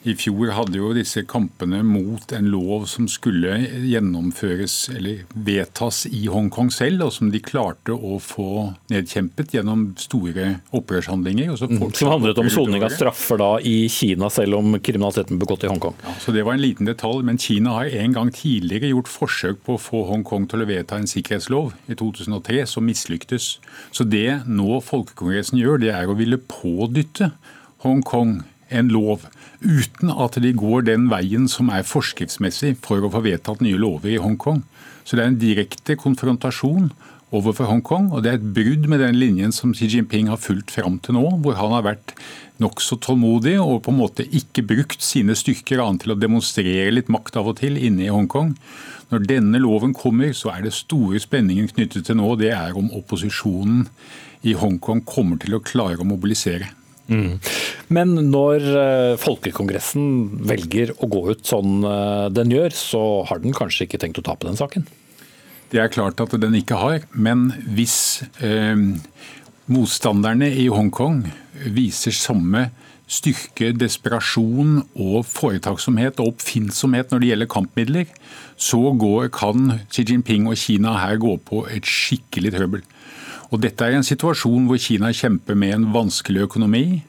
I fjor hadde jo disse kampene mot en lov som skulle gjennomføres eller vedtas i Hongkong selv, og som de klarte å få nedkjempet gjennom store opprørshandlinger. Mm, som handlet om soning av straffer da i Kina, selv om kriminaliteten ble begått i Hongkong? Ja, så Det var en liten detalj, men Kina har en gang tidligere gjort forsøk på å få Hongkong til å vedta en sikkerhetslov, i 2003, som mislyktes. Så det nå Folkekongressen gjør, det er å ville pådytte Hongkong en lov uten at de går den veien som er forskriftsmessig for å få vedtatt nye lover i Hongkong. Så det er en direkte konfrontasjon overfor Hongkong, og det er et brudd med den linjen som Xi Jinping har fulgt fram til nå, hvor han har vært nokså tålmodig og på en måte ikke brukt sine styrker annet til å demonstrere litt makt av og til inne i Hongkong. Når denne loven kommer, så er det store spenningen knyttet til nå, det er om opposisjonen i Hongkong kommer til å klare å mobilisere. Mm. Men når eh, Folkekongressen velger å gå ut sånn eh, den gjør, så har den kanskje ikke tenkt å tape den saken? Det er klart at den ikke har, men hvis eh, motstanderne i Hongkong viser samme styrke, desperasjon og foretaksomhet og oppfinnsomhet når det gjelder kampmidler, så går, kan Xi Jinping og Kina her gå på et skikkelig trøbbel. Og dette er en situasjon hvor Kina kjemper med en vanskelig økonomi,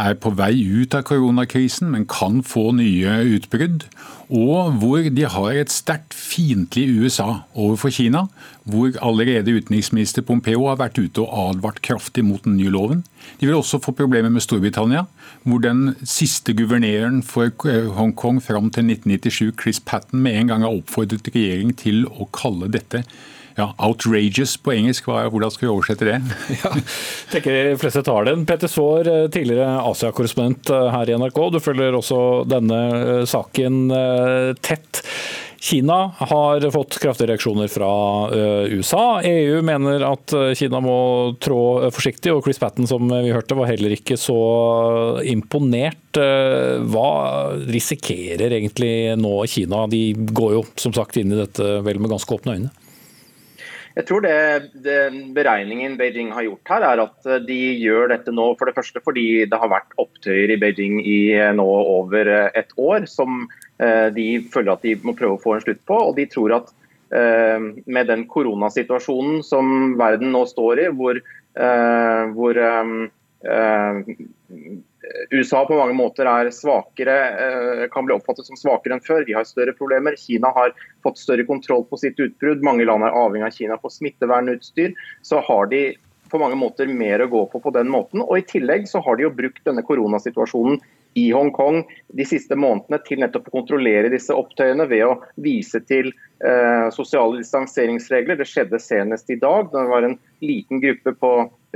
er på vei ut av koronakrisen, men kan få nye utbrudd. Og hvor de har et sterkt fiendtlig USA overfor Kina, hvor allerede utenriksminister Pompeo har vært ute og advart kraftig mot den nye loven. De vil også få problemer med Storbritannia, hvor den siste guvernøren for Hongkong fram til 1997, Chris Patten, med en gang har oppfordret regjeringen til å kalle dette ja, outrageous på engelsk, hvordan skal vi oversette det? [laughs] ja, tenker de fleste tar den. Petter Sår, eh, tidligere Asia-korrespondent eh, her i NRK. Du følger også denne eh, saken tett. Kina har fått kraftige reaksjoner fra USA. EU mener at Kina må trå forsiktig, og Chris Patten som vi hørte var heller ikke så imponert. Hva risikerer egentlig nå Kina? De går jo som sagt inn i dette vel med ganske åpne øyne. Jeg tror det, den beregningen Beijing har gjort her, er at eh, de gjør dette nå for det første fordi det har vært opptøyer i Beijing i eh, nå over eh, et år, som de føler at de må prøve å få en slutt på. Og de tror at med den koronasituasjonen som verden nå står i, hvor, hvor USA på mange måter er svakere, eh, kan bli oppfattet som svakere enn før. De har større problemer. Kina har fått større kontroll på sitt utbrudd. Mange land er avhengig av Kina på smittevernutstyr. Så har de på mange måter mer å gå på på den måten. Og I tillegg så har de jo brukt denne koronasituasjonen i Hongkong de siste månedene til nettopp å kontrollere disse opptøyene ved å vise til eh, sosiale distanseringsregler. Det skjedde senest i dag. Det var en liten gruppe på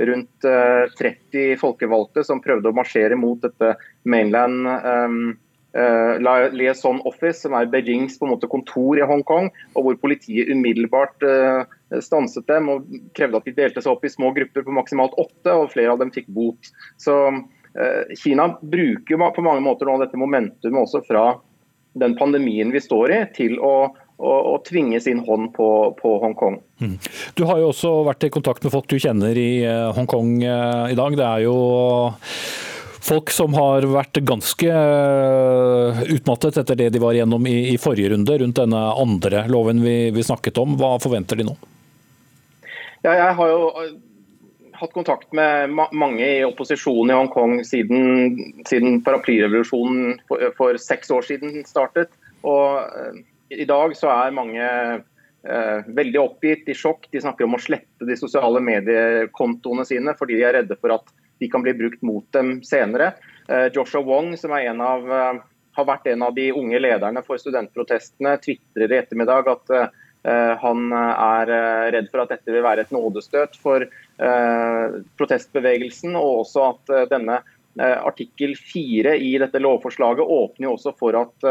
rundt eh, 30 folkevalgte som prøvde å marsjere mot dette mainland eh, eh liaison office, som er Beijings måte kontor i Hongkong, og hvor politiet umiddelbart uh, stanset dem og krevde at de delte seg opp i små grupper på maksimalt åtte, og flere av dem fikk bot. Så Eh, Kina bruker på mange måter nå dette momentumet også fra den pandemien vi står i, til å, og, og tvinge sin hånd på, på Hongkong. Mm. Du har jo også vært i kontakt med folk du kjenner i eh, Hongkong eh, i dag. Det er jo folk som har vært ganske eh, utmattet etter det de var igjennom i, i forrige runde, rundt denne andre loven vi, vi, snakket om. Hva forventer de nå? Ja, jeg har jo eh, hatt kontakt med ma mange i opposisjonen i Hongkong siden, siden paraplyrevolusjonen for, for, seks år siden startet. Og uh, I dag så er mange uh, veldig oppgitt, i sjokk. De snakker om å slette de sosiale mediekontoene sine fordi de er redde for at de kan bli brukt mot dem senere. Eh, Joshua Wong, som av, eh, har vært en av de unge lederne for studentprotestene, tvitrer i ettermiddag at uh, han er redd for at dette vil være et nådestøt for protestbevegelsen, og også at denne artikkel 4 i dette lovforslaget åpner jo også for at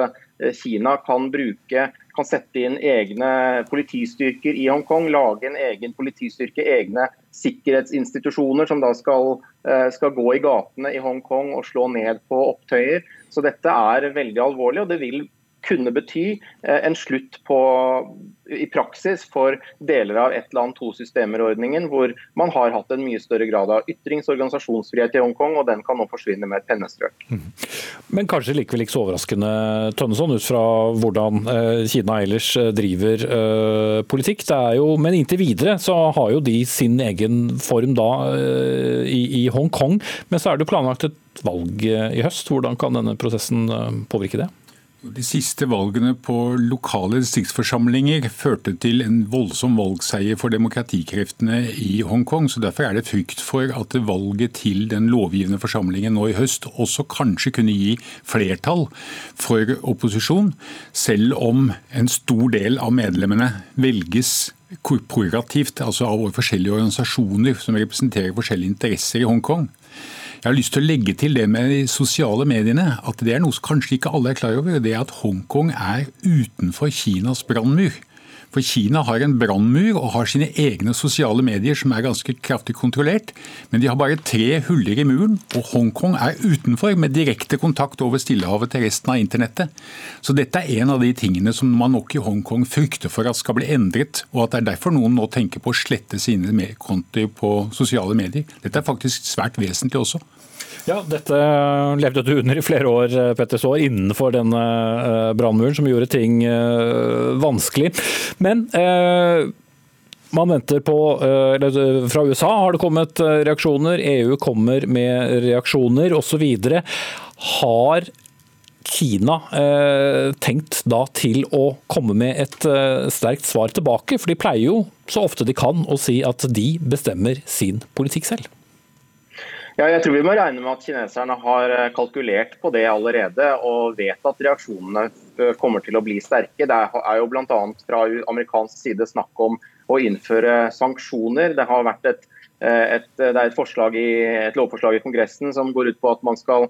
Kina kan bruke kan sette inn egne politistyrker i Hongkong, lage en egen politistyrke, egne sikkerhetsinstitusjoner som da skal, eh, skal gå i gatene i Hongkong og slå ned på opptøyer. Så dette er veldig alvorlig, og det vil kunne bety eh, en slutt på, i praksis for deler av ett land, to systemer-ordningen, hvor man har hatt en mye større grad av ytrings- og organisasjonsfrihet i Hongkong, og den kan nå forsvinne med et pennestrøk. Mhm. Men kanskje likevel ikke så overraskende, Tønneson, ut fra hvordan eh, Kina ellers eh, driver politikk. Jo, men inntil videre så har jo de sin egen form da i, i Hongkong. Men så er det planlagt et valg i høst. Hvordan kan denne prosessen påvirke det? De siste valgene på lokale distriktsforsamlinger førte til en voldsom valgseier for demokratikreftene i Hongkong. så Derfor er det frykt for at valget til den lovgivende forsamlingen nå i høst også kanskje kunne gi flertall for opposisjon, selv om en stor del av medlemmene velges korporativt, altså av forskjellige organisasjoner som representerer forskjellige interesser i Hongkong. Jeg har lyst til å legge til det med de sosiale mediene, at det er noe som kanskje ikke alle er klar over. Det er at Hongkong er utenfor Kinas brannmur. For Kina har en brannmur og har sine egne sosiale medier som er ganske kraftig kontrollert. Men de har bare tre huller i muren, og Hongkong er utenfor med direkte kontakt over Stillehavet til resten av internettet. Så dette er en av de tingene som man nok i Hongkong frykter for at skal bli endret, og at det er derfor noen nå tenker på å slette sine kontoer på sosiale medier. Dette er faktisk svært vesentlig også. Ja, Dette levde du under i flere år, Petter Saar, innenfor denne eh, brannmuren, som gjorde ting eh, vanskelig. Men eh, man venter på eller Fra USA har det kommet reaksjoner, EU kommer med reaksjoner osv. Har Kina eh, tenkt da til å komme med et eh, sterkt svar tilbake? For de pleier jo så ofte de kan å si at de bestemmer sin politikk selv. Ja, jeg tror vi må regne med at kineserne har eh, kalkulert på det allerede og vet at reaksjonene eh, kommer til å bli sterke. Det er jo bl.a. fra amerikansk side snakk om å innføre sanksjoner. Det har vært et, eh, et, det er et, i, et lovforslag i Kongressen som går ut på at man skal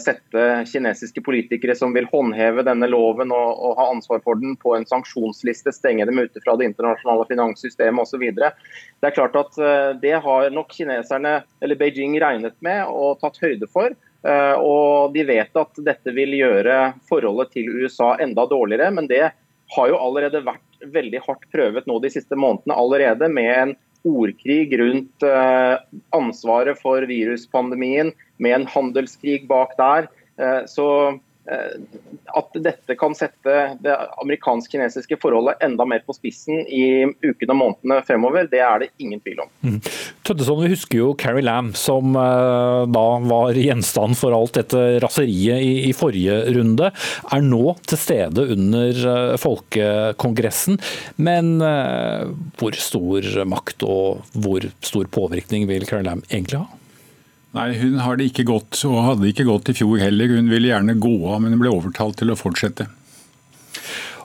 sette kinesiske politikere som vil håndheve denne loven og, og, ha ansvar for den, på en sanksjonsliste, stenge dem ute fra det internasjonale finanssystemet osv. Det er klart at eh, det har nok kineserne, eller Beijing regnet med og tatt høyde for. Eh, og de vet at dette vil gjøre forholdet til USA enda dårligere, men det har jo allerede vært veldig hardt prøvet nå de siste månedene allerede med en ordkrig rundt eh, ansvaret for viruspandemien, med en handelskrig bak der. Eh, så at dette kan sette det amerikansk-kinesiske forholdet enda mer på spissen i ukene og månedene fremover, det er det ingen tvil om. Mm. Tøddesson, Vi husker jo Carrie Lam, som uh, da var gjenstand for alt dette raseriet i, i, forrige runde. Er nå til stede under uh, Folkekongressen. Men hvor stor makt og hvor stor påvirkning vil Carrie Lam egentlig ha? Nei, Hun har det ikke godt, og hadde ikke gått i fjor heller. Hun ville gjerne gå av, men hun ble overtalt til å fortsette.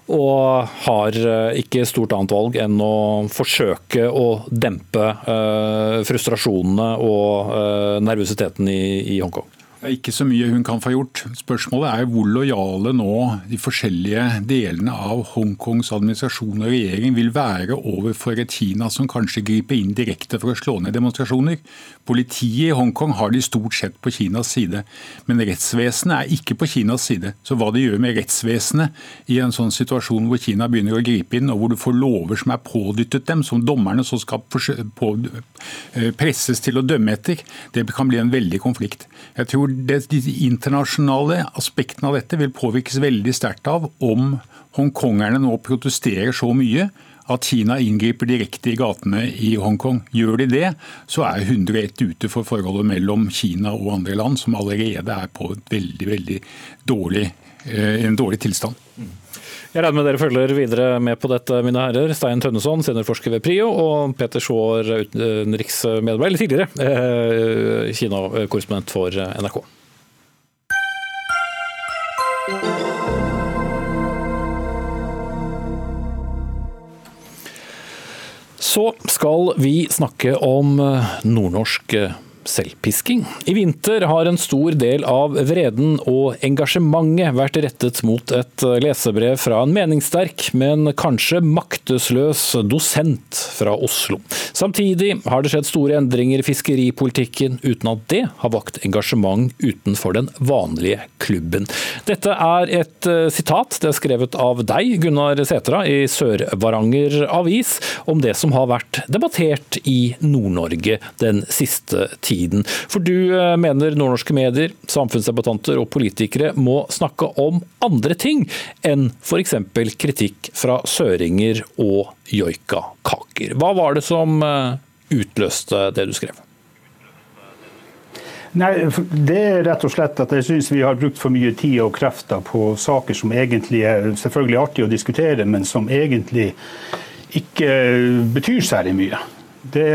Og har eh, ikke stort annet valg enn å forsøke å dempe uh, frustrasjonene og uh, nervøsiteten i Hongkong. Det ikke så mye hun kan få gjort. Spørsmålet er hvor lojale nå de forskjellige delene av Hongkongs administrasjon og regjering vil være overfor et Kina som kanskje griper inn direkte for å slå ned demonstrasjoner. Politiet i Hongkong har de stort sett på Kinas side, men rettsvesenet er ikke på Kinas side. Så hva de gjør med rettsvesenet i en sånn situasjon hvor Kina begynner å gripe inn, og hvor du får lover som er pådyttet dem, som dommerne så skal eh, presses til å dømme etter, det kan bli en veldig konflikt. Jeg tror tror det, de internasjonale aspektene av dette vil påvirkes veldig sterkt av om hongkongerne nå protesterer så mye at Kina inngriper direkte i gatene i Hongkong. Gjør de det, så er 101 ute for forholdet mellom Kina og andre land, som allerede er på veldig, veldig dårlig, eh, en dårlig tilstand. Jeg regner med dere følger videre med på dette, mine herrer. Stein Tønneson, seniorforsker ved PRIO, og Peter Schaar, utenriksmedarbeider, eller tidligere eh, Kina-korrespondent for NRK. Så skal vi snakke om eh, nordnorsk eh, selvpisking. I vinter har en stor del av vreden og engasjementet vært rettet mot et lesebrev fra en meningssterk, men kanskje maktesløs dosent fra Oslo. Samtidig har det skjedd store endringer i fiskeripolitikken uten at det har vakt engasjement utenfor den vanlige klubben. Dette er et eh, sitat, det er skrevet av deg, Gunnar Setra, i Sør-Varanger Avis, om det som har vært debattert i Nord-Norge den siste tiden tiden. For du eh, mener nordnorske medier, samfunnsdebattanter og politikere må snakke om andre ting enn f.eks. kritikk fra søringer og joikakaker. Hva var det som eh, utløste det du skrev? Nei, Det er rett og slett at jeg syns vi har brukt for mye tid og krefter på saker som egentlig er selvfølgelig artig å diskutere, men som egentlig ikke betyr særlig mye. Det,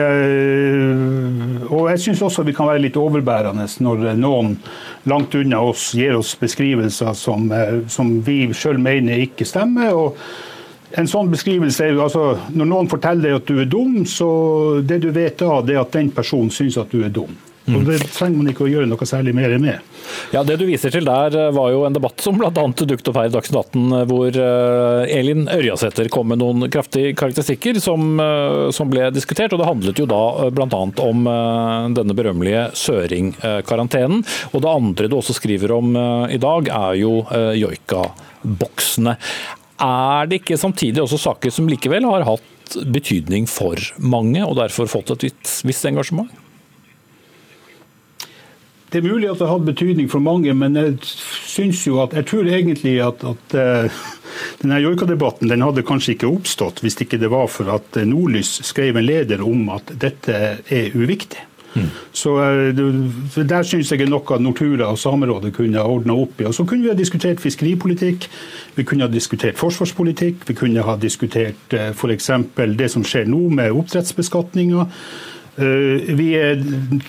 og jeg syns også vi kan være litt overbærende når noen langt unna oss gir oss beskrivelser som, som vi sjøl mener ikke stemmer. og en sånn beskrivelse er jo altså, Når noen forteller deg at du er dum, så det du vet da, det er at den personen syns at du er dum. Og Det trenger man ikke å gjøre noe særlig mer med. Ja, Det du viser til der eh, var jo en debatt som bl.a. dukket opp her i Dagsnytt 18, eh, hvor eh, Elin Ørjasæter kom med noen kraftige karakteristikker som, som, ble diskutert. og Det handlet jo da bl.a. om denne berømmelige Søring-karantenen. Og Det andre du også skriver om i dag, er jo joikaboksene. Er det ikke samtidig også saker som likevel har hatt betydning for mange, og derfor fått et visst engasjement? Det er mulig at det har hatt betydning for mange, men jeg syns jo at jeg tror egentlig at, at uh, denne joikadebatten den hadde kanskje ikke oppstått hvis ikke det var for at Nordlys skrev en leder om at dette er uviktig. Mm. Så uh, Der syns jeg er noe Nortura og Samerådet kunne ha ordna opp i. Og Så kunne vi ha diskutert fiskeripolitikk, vi kunne ha diskutert forsvarspolitikk, vi kunne ha diskutert f.eks. det som skjer nå med oppdrettsbeskatninga. Eh, vi er,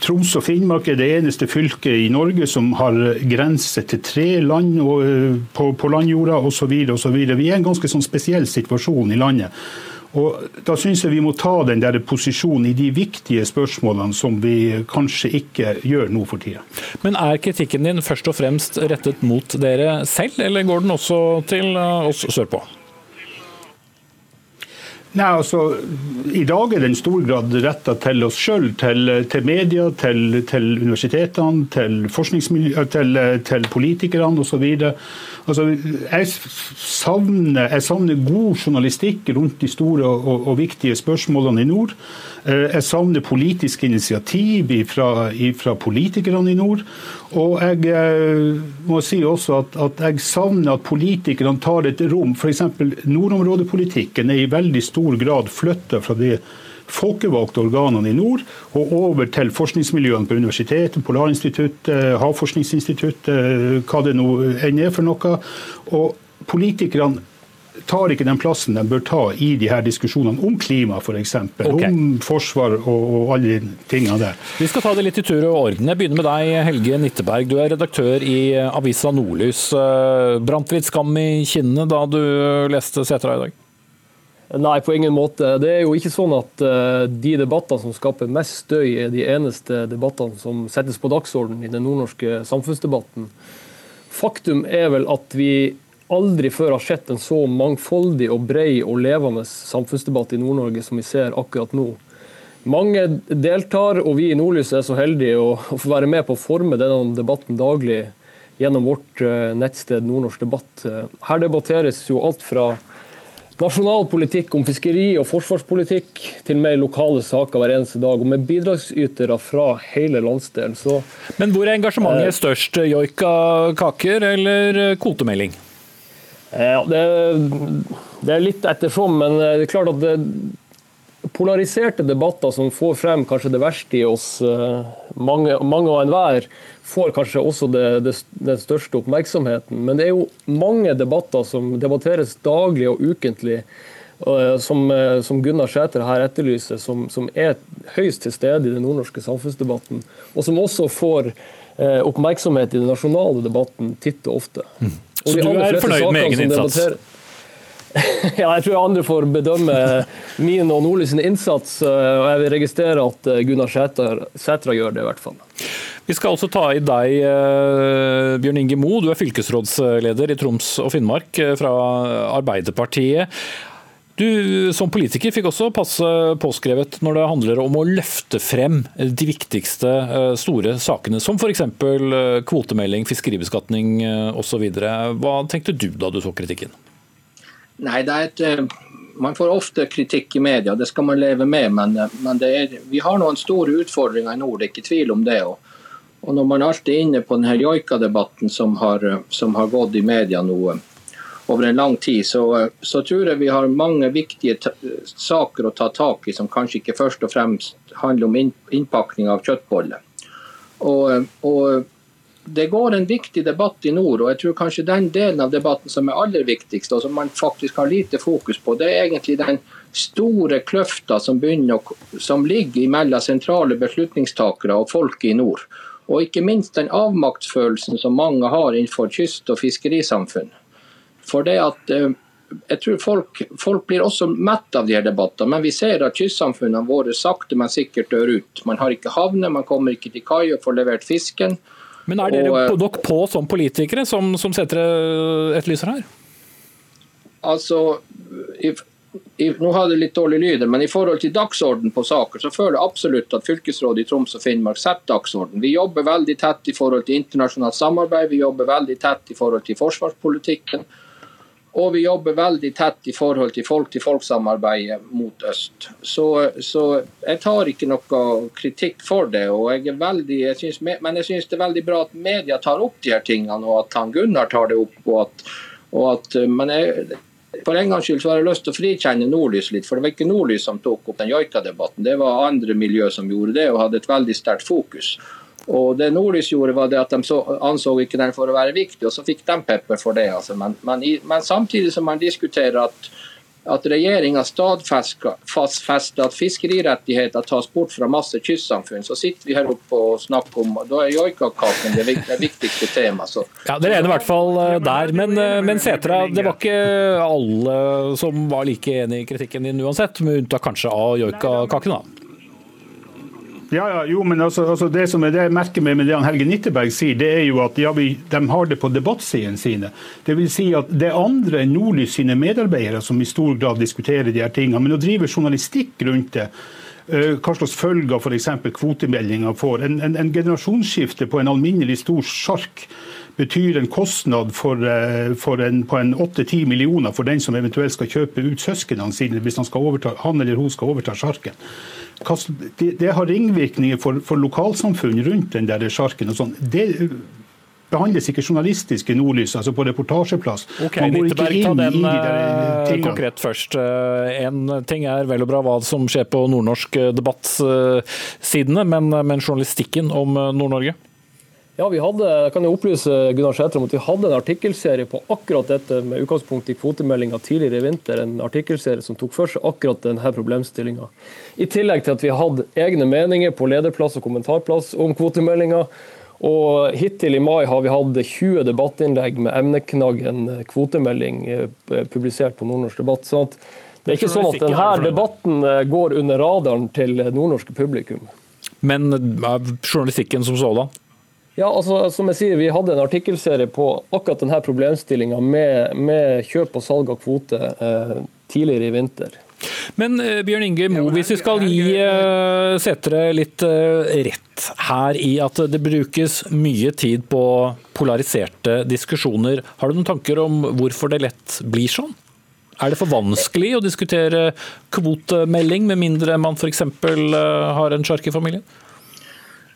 Troms og Finnmark er det eneste fylket i Norge som har grense til tre land eh, på, på landjorda osv. Vi er i en ganske sånn spesiell situasjon i landet. Og Da syns jeg vi må ta den der posisjonen i de viktige spørsmålene som vi kanskje ikke gjør nå for tida. Men er kritikken din først og fremst rettet mot dere selv, eller går den også til eh, oss sørpå? Nei, altså, I dag er det en stor grad retta til oss sjøl, til, til, media, til, til universitetene, til, til, til politikerne osv. Altså, jeg, savner, jeg savner god journalistikk rundt de store og, og, viktige spørsmålene i nord. Eh, jeg savner politisk initiativ fra politikerne i nord. Og jeg eh, må si også at, at jeg savner at politikerne tar et rom. F.eks. nordområdepolitikken er i veldig stor grad flytta fra de folkevalgte organene i nord og over til forskningsmiljøene på universitetet, Polarinstituttet, Havforskningsinstituttet, hva det nå enn er for noe. Og politikerne tar ikke den plassen de bør ta i de her diskusjonene om klima f.eks. Okay. Om forsvar og, og alle de tingene der. Vi skal ta det litt i tur og orden. Jeg begynner med deg, Helge Nitteberg. Du er redaktør i avisa Nordlys. Eh, brant litt skam i kinnene da du leste Setra i dag? Nei, på ingen måte. Det er jo ikke sånn at de debattene som skaper mest støy, er de eneste debattene som settes på dagsordenen i den nordnorske samfunnsdebatten. Faktum er vel at vi aldri før har sett en så mangfoldig og bred og levende samfunnsdebatt i Nord-Norge som vi ser akkurat nå. Mange deltar, og vi i Nordlys er så heldige å, få være med på å forme denne debatten daglig gjennom vårt uh, nettsted Nordnorsk debatt. Her debatteres jo alt fra nasjonal politikk om fiskeri og forsvarspolitikk til mer lokale saker hver eneste dag, og med bidragsytere fra hele landsdelen. Så, Men hvor er engasjementet eh, størst? Joika kaker eller eh, kvotemelding? Ja, det, det er litt ettersom, men det er klart at det polariserte debatter som får frem kanskje det verste i oss, eh, mange, mange og enhver, får kanskje også det, det, den største oppmerksomheten. Men det er jo mange debatter som debatteres daglig og ukentlig, eh, som, eh, som Gunnar Sæter her etterlyser, som, som, er høyst til stede i den nordnorske samfunnsdebatten. Og som også får eh, oppmerksomhet i den nasjonale debatten titt og ofte. Mm. Så du er fornøyd med egen innsats? [laughs] Ja, jeg tror andre får bedømme min og Nordlys innsats. og Jeg vil registrere at Gunnar Sætra gjør det, i hvert fall. Vi skal også ta i deg, eh, Bjørn Inge Mo. Du er fylkesrådsleder i Troms og Finnmark eh, fra Arbeiderpartiet. Du som politiker fikk også passe påskrevet når det handler om å løfte frem de viktigste eh, store sakene, som f.eks. kvotemelding, fiskeribeskatning osv. Hva tenkte du da du så kritikken? Nei, et, eh, Man får ofte kritikk i media, det skal man leve med. Men, eh, men er, vi har noen store utfordringer i nord, det er ikke tvil om det. Og, og når man alltid er inne på denne joika-debatten som, eh, som, har gått i media nå over en lang tid, så, så, tror jeg vi har mange viktige saker å ta tak i som kanskje ikke først og fremst handler om innpakning av kjøttboller. Og, og det går en viktig debatt i nord, og jeg tror kanskje den delen av debatten som er aller viktigst, og som man faktisk har lite fokus på, det er egentlig den store kløfta som, begynner, som ligger mellom sentrale beslutningstakere og folket i nord. Og ikke minst den avmaktsfølelsen som mange har innenfor kyst- og fiskerisamfunn. For det at eh, jeg tror folk, folk blir også mett av de her debattene, men vi ser at kystsamfunnene våre sakte, men sikkert dør ut. Man har ikke havner, man kommer ikke til kai og får levert fisken. Men er dere og, dere på som politikere, som, som setter etterlyser her? Altså, i, i, nå har det litt dårlig lyd, men i forhold til dagsorden på saker, så føler jeg absolutt at fylkesrådet i Troms og Finnmark setter dagsorden. Vi jobber veldig tett i forhold til internasjonalt samarbeid, vi jobber veldig tett i forhold til forsvarspolitikken. Og vi jobber veldig tett i forhold til folk-til-folk-samarbeidet mot øst. Så, så, jeg tar ikke noe kritikk for det. Jeg veldig, jeg synes, men jeg syns det er veldig bra at media tar opp de her tingene, og at han Gunnar tar det opp. og at, og at men jeg, for en gangs skyld så har jeg lyst til å frikjenne Nordlys litt, for det var ikke Nordlys som tok opp den joika-debatten. Det var andre miljø som gjorde det, og hadde et veldig sterkt fokus. Og det Nordlys gjorde, var det at de så, anså ikke den for å være viktig, og så fikk de pepper for det. Altså. Men, men, i, men, samtidig som man diskuterer at, at regjeringa stadfester at fiskerirettigheter tas bort fra masse kystsamfunn, så sitter vi her oppe og snakker om Da er joikakaken det, det viktigste temaet. Ja, Dere er i hvert fall eh, der. Men, eh, men Setra, det var ikke alle som var like enig i kritikken din uansett, med unntak kanskje av joikakaken? da? Ja, ja, jo, men altså, altså Det som er det jeg merker meg med det han Helge Nitteberg sier, det er jo at ja, vi, de har det på debattsidene sine. Det vil si at det er andre enn Nordlys sine medarbeidere som i stor grad diskuterer de her tingene. Men å drive journalistikk rundt det, eh, hva slags følger f.eks. kvotemeldinga får, en, en, en generasjonsskifte på en alminnelig stor sjark betyr en kostnad for, eh, for en, på en 8-10 millioner for den som eventuelt skal kjøpe ut søsknene sine hvis han, overta, han eller hun skal overta sjarken det, det har ringvirkninger for, for, lokalsamfunn rundt den der sjarken. og sånn. Det behandles ikke journalistisk i Nordlys, altså på reportasjeplass. Ok, Man går ikke inn den, i de der eh, tingene. Konkret først. Eh, en ting er vel og bra hva som skjer på nordnorsk debattsidene, men, men journalistikken om Nord-Norge? Ja, vi hadde, jeg kan jo opplyse Gunnar Sætre om at vi hadde en artikkelserie på akkurat dette med utgangspunkt i kvotemeldinga tidligere i vinter. En artikkelserie som tok for seg akkurat denne problemstillinga. I tillegg til at vi hadde egne meninger på lederplass og kommentarplass om kvotemeldinga. Og hittil i mai har vi hatt 20 debattinnlegg med emneknaggen kvotemelding eh, publisert på Nordnorsk debatt. Så det er ikke sånn at denne debatten eh, går under radaren til nordnorske publikum. Men journalistikken som sådan? Ja, altså, som jeg sier, Vi hadde en artikkelserie på akkurat denne problemstillinga med, med, kjøp og salg av kvote eh, tidligere i vinter. Men eh, Bjørn Inge Mo, hvis vi skal gi eh, Setre litt eh, rett her i at det brukes mye tid på polariserte diskusjoner, har du noen tanker om hvorfor det lett blir sånn? Er det for vanskelig å diskutere kvotemelding, med mindre man f.eks. har en sjark i familien?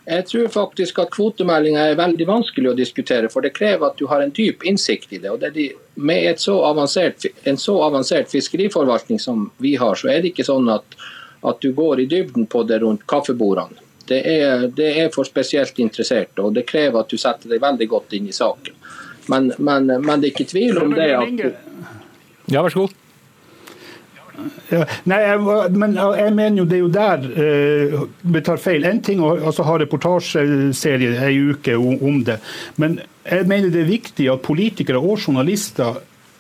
Jeg tror faktisk at kvotemeldinga er veldig vanskelig å diskutere, for det krever at du har en dyp innsikt i det. og det de, Med så en så avansert fiskeriforvaltning som vi har, så er det ikke sånn at, at du går i dybden på det rundt kaffebordene. Det er, det er, for spesielt interesserte, og det krever at du setter deg veldig godt inn i saken. Men, men, men det er ikke tvil om det at Ja, vær så god. Ja, nei, jeg, men jeg mener jo det er jo der eh, vi tar feil. En ting altså, ha reportasjeserie ei uke om, om, det, men jeg mener det er viktig at politikere og journalister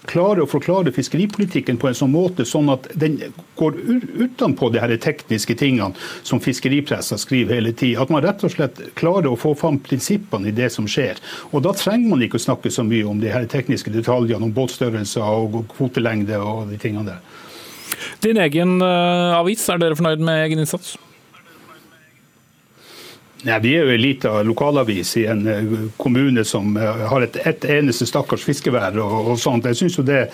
klarer å forklare fiskeripolitikken på en sånn måte sånn at den går utenpå de her tekniske tingene som fiskeripressa skriver hele tida. At man rett og slett klarer å få fram prinsippene i det som skjer. Og Da trenger man ikke å snakke så mye om de her tekniske detaljene, om båtstørrelser og kvotelengde og de tingene der. Din egen uh, avis, er dere fornøyd med egen innsats? Ja, vi er jo en liten lokalavis i en eh, kommune som eh, har et, et eneste stakkars fiskevær. og, og sånt. Jeg synes jo det,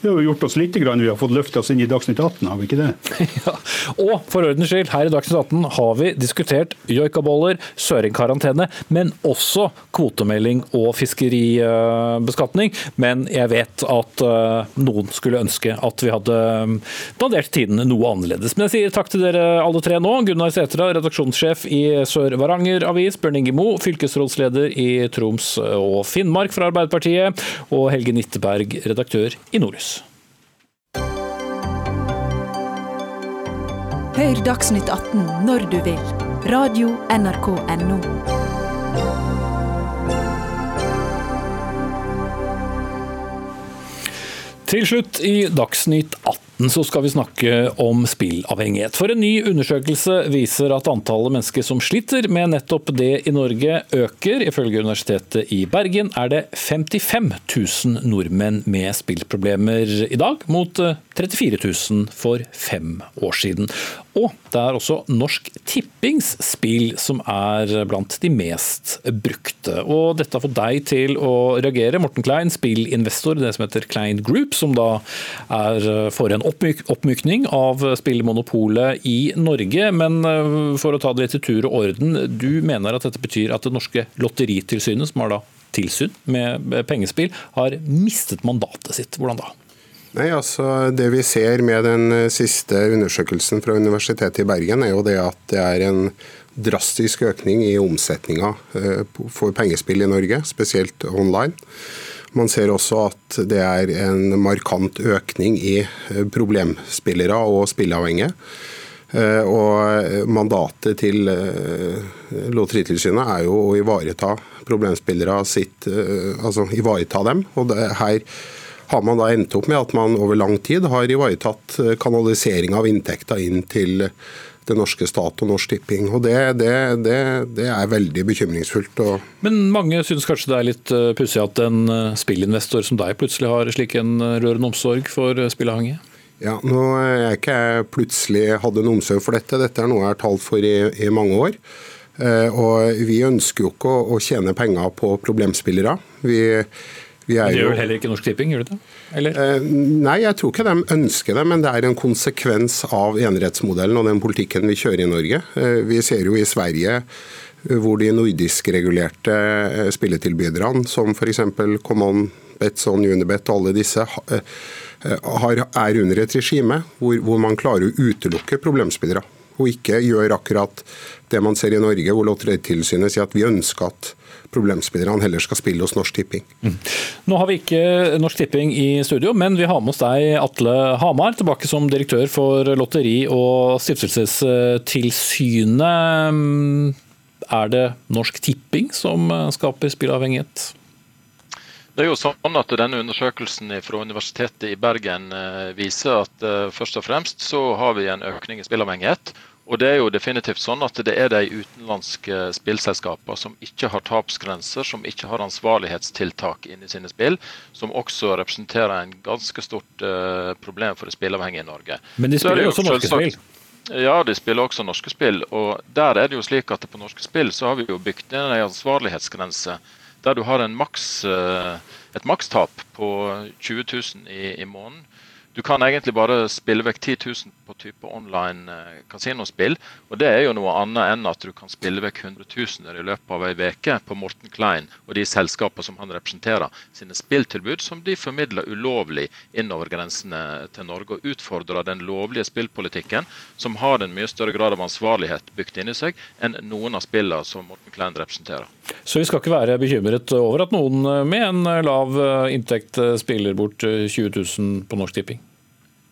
det har gjort oss litt grann, vi har fått løfta oss inn i Dagsnytt 18, har vi ikke det? [laughs] ja. Og for ordens skyld, her i Dagsnytt 18 har vi diskutert joikaboller, søringkarantene, men også kvotemelding og fiskeribeskatning. Men jeg vet at uh, noen skulle ønske at vi hadde dandert tiden noe annerledes. Men jeg sier takk til dere alle tre nå. Gunnar Setra, redaksjonssjef i Sør-Varanger. Stavanger Avis, Bjørn Inge Mo, fylkesrådsleder i Troms og Finnmark fra Arbeiderpartiet, og Helge Nitteberg, redaktør i Norus. Hør Dagsnytt 18 når du vil. Radio NRK Radio.nrk.no. Til slutt i Dagsnytt 18 så skal vi snakke om spillavhengighet. For en ny undersøkelse viser at antallet mennesker som sliter med nettopp det i Norge øker. Ifølge Universitetet i Bergen er det 55 000 nordmenn med spillproblemer i dag, mot 34 000 for fem år siden. Og det er også Norsk Tippings spill som er blant de mest brukte. Og dette har fått deg til å reagere. Morten Klein, spillinvestor i det som heter Klein Group, som da er for en oppmyk oppmykning av spillmonopolet i Norge. Men eh, for å ta det litt i tur og orden, du mener at dette betyr at det norske lotteritilsynet, som har da tilsyn med pengespill, har mistet mandatet sitt. Hvordan da? Nei, altså Det vi ser med den eh, siste undersøkelsen fra Universitetet i Bergen, er jo det at det er en drastisk økning i omsetninga eh, for pengespill i Norge, spesielt online. Man ser også at det er en markant økning i eh, problemspillere og spilleavhengige. Og Mandatet til Lotteritilsynet er jo å ivareta problemspillere sitt, altså ivareta dem. og her har man da endt opp med at man over lang tid har ivaretatt eh, kanalisering av inntekter inn til det norske stat og Norsk Tipping. Og det, det, det, det er veldig bekymringsfullt. Men mange synes kanskje det er litt eh, pussig at en eh, spillinvestor som deg plutselig har slik en rørende omsorg for spilleavhengige? Ja, nå er jeg ikke plutselig hadde en omsorg for dette. Dette er noe jeg har talt for i, i mange år. Og Vi ønsker jo ikke å, å tjene penger på problemspillere. Vi det gjør vel heller ikke Norsk Tipping, gjør det det? Eller? Eh, nei, jeg tror ikke de ønsker det, men det er en konsekvens av enerettsmodellen og den politikken vi kjører i Norge. Eh, vi ser jo i Sverige eh, hvor de nordisk-regulerte spilletilbyderne, som f.eks. Common, Betson, Unibet og alle disse, har, er under et regime hvor, hvor man klarer å utelukke problemspillere. Og ikke gjør akkurat det man ser i Norge, hvor Lotteritilsynet sier at vi ønsker at problemspillerne heller skal spille hos Norsk Tipping. Mm. Nå har vi ikke Norsk Tipping i studio, men vi har med oss deg, Atle Hamar, tilbake som direktør for Lotteri- og stiftelsestilsynet. Er det Norsk Tipping som skaper spilleavhengighet? Det er jo sånn at denne Undersøkelsen fra Universitetet i Bergen eh, viser at eh, først og fremst så har vi en økning i spillavhengighet. Og det er jo definitivt sånn at det er de utenlandske spillselskapene som ikke har tapsgrenser, som ikke har ansvarlighetstiltak inni sine spill, som også representerer en ganske stort uh, problem for de spillavhengige i Norge. Men de spiller jo også norske spill? Ja, de spiller også norske spill. Og der er det jo slik at på norske spill så har vi jo bygd inn en ansvarlighetsgrense der du har maks, uh, et makstap på 20 000 i, i måneden Du kan egentlig bare spille vekk 10 000 på type online eh, kasinospill. Og det er jo noe annet enn at du kan spille vekk hundretusener i løpet av ei uke på Morten Klein og de selskapene som han representerer, sine spilltilbud som de formidler ulovlig innover grensene til Norge. Og utfordrer den lovlige spillpolitikken, som har en mye større grad av ansvarlighet bygd inni seg enn noen av spillene som Morten Klein representerer. Så vi skal ikke være bekymret over at noen med en lav inntekt spiller bort 20 000 på Norsk Tipping?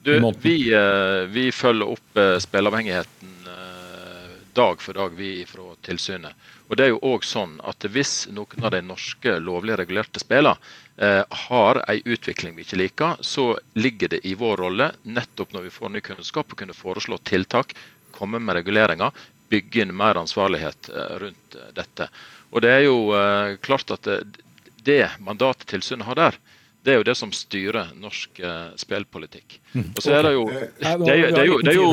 Du, vi, eh, vi, følger opp eh, spilleavhengigheten eh, dag for dag, vi fra tilsynet. Og det er jo også sånn at Hvis noen av de norske lovlig regulerte spillene eh, har en utvikling vi ikke liker, så ligger det i vår rolle, nettopp når vi får ny kunnskap, å kunne foreslå tiltak, komme med reguleringer, bygge inn mer ansvarlighet rundt dette. Og det er jo eh, klart at det, det mandatet tilsynet har der, det er jo det som styrer norsk uh, spillpolitikk. Mm. Og så er det jo Det er, jo, det jo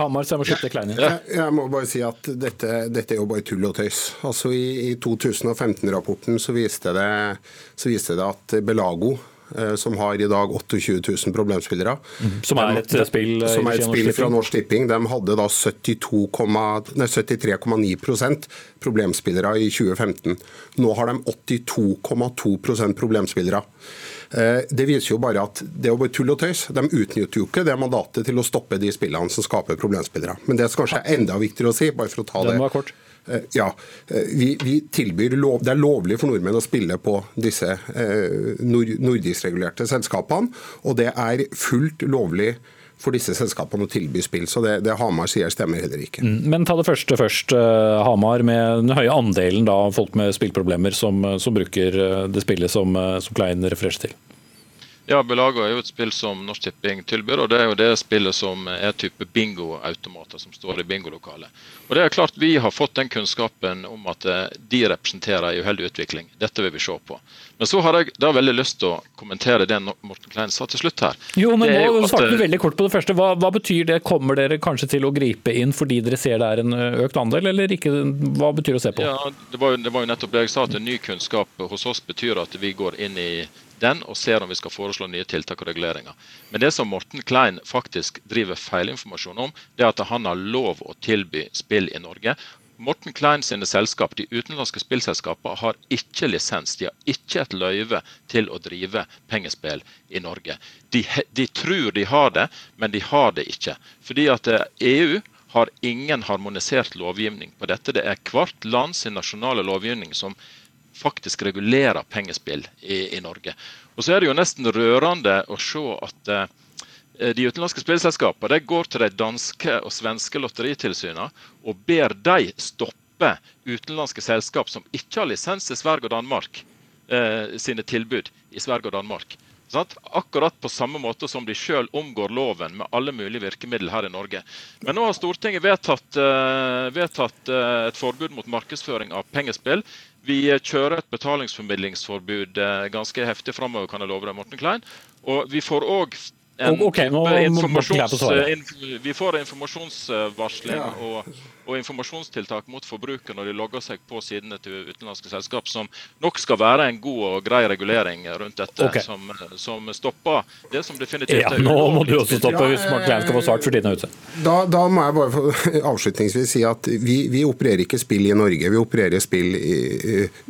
Hamar, så jeg må slutte kleine. Jeg, må bare si at dette, dette, er jo bare tull og tøys. Altså I, i 2015-rapporten så, så viste det at Belago som har i dag 28 000 problemspillere. Mm. Som er et spill, som er et spill fra Norsk Tipping. De hadde da 73,9 problemspillere i 2015. Nå har de 82,2 problemspillere. Eh, det viser jo bare at det er bare tull og tøys. De utnytter jo ikke det mandatet til å stoppe de spillene som skaper problemspillere. Men det er kanskje enda viktigere å si, bare for å ta det. Eh, ja, eh, vi, vi, tilbyr lov, Det er lovlig for nordmenn å spille på disse eh, nord, nordisk-regulerte selskapene. Og det er fullt lovlig for disse selskapene å tilby spill. Så det, det Hamar sier stemmer heller ikke. Mm, men ta det første først. Hamar med den høye andelen da, folk med spillproblemer som, som bruker det spillet som, som Klein refererer til. Ja, Belaga er jo et spill som Norsk Tipping tilbyr, og det er jo det spillet som er type bingoautomater som står i bingolokalet. Og det er klart Vi har fått den kunnskapen om at eh, de representerer en uheldig utvikling. Dette vil vi se på. Men så har jeg da veldig lyst til å kommentere det Morten Klein sa til slutt her. Jo, men nå svarte du veldig kort på det første. Hva, hva, betyr det? Kommer dere kanskje til å gripe inn fordi dere ser det er en eh, økt andel, eller ikke? Hva betyr det å se på? Ja, det var, jo, det var jo nettopp det jeg sa, at ny kunnskap hos oss betyr at vi går inn i den og ser om vi skal foreslå nye tiltak og reguleringer. Men det som Morten Klein faktisk driver feilinformasjon om, det er at han har lov å tilby spill i Norge. Morten Klein sine selskap, de utenlandske spillselskapene, har ikke lisens. De har ikke et løyve til å drive pengespill i Norge. De, de tror de har det, men de har det ikke. Fordi at EU eh, e har ingen harmonisert lovgivning på dette. Det er hvert land sin nasjonale lovgivning som faktisk regulerer pengespill i, i, Norge. Og så er det jo nesten rørende å se at eh, de utenlandske spillselskapene går til de danske og svenske lotteritilsynene og ber de stoppe utenlandske selskap som ikke har lisens i Sverige og Danmark, eh, sine tilbud i Sverige og Danmark. Sant? Akkurat på samme måte som de sjøl omgår loven med alle mulige virkemidler her i Norge. Men nå har Stortinget vedtatt, uh, vedtatt uh, et forbud mot markedsføring av pengespill. Vi kjører et betalingsformidlingsforbud uh, ganske heftig framover, kan jeg love deg, Morten Klein. Og vi får òg okay, vi får informasjonsvarsling ja. og, og, informasjonstiltak mot forbrukere når de logger seg på sidene til utenlandske selskap, som nok skal være en god og grei regulering rundt dette, okay. som, som, stopper det som definitivt ja, Nå må du også stoppe hvis Mark Klein skal få svart for tiden er ute. Da, da, må jeg bare avslutningsvis si at vi, vi, opererer ikke spill i Norge, vi opererer spill i,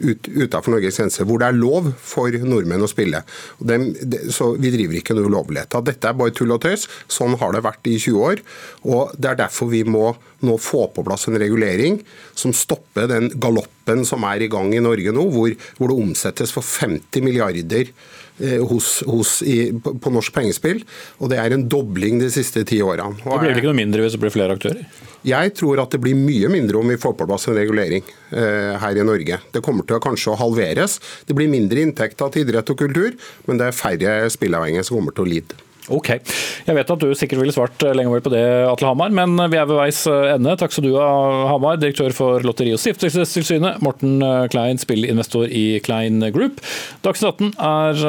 ut, utenfor Norges grenser, hvor det er lov for nordmenn å spille. De, de, så vi driver ikke noe lovlighet. Dette dette er bare tull og tøys. Sånn har det vært i 20 år. og Det er derfor vi må nå få på plass en regulering som stopper den galoppen som er i gang i Norge nå, hvor, hvor det omsettes for 50 milliarder eh, hos, hos i, på norsk pengespill. og Det er en dobling de siste ti årene. Og det blir vel ikke noe mindre hvis det blir flere aktører? Jeg tror at det blir mye mindre om vi får på plass en regulering eh, her i Norge. Det kommer til å kanskje å halveres. Det blir mindre inntekter til idrett og kultur, men det er færre spilleavhengige som kommer til å lide. Ok. Jeg vet at du sikkert ville svart lenge over på det, Atle Hamar, men vi er ved veis ende. Takk skal du ha, Hamar, direktør for Lotteri- og stiftelsestilsynet. Morten Klein, spillinvestor i Klein Group. Dagsnytt 18 er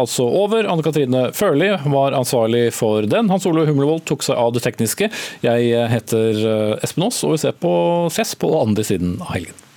altså over. Anne Katrine Førli var ansvarlig for den. Hans Ole Humlevold tok seg av det tekniske. Jeg heter Espen Aas, og vi ser på ses på andre siden av helgen.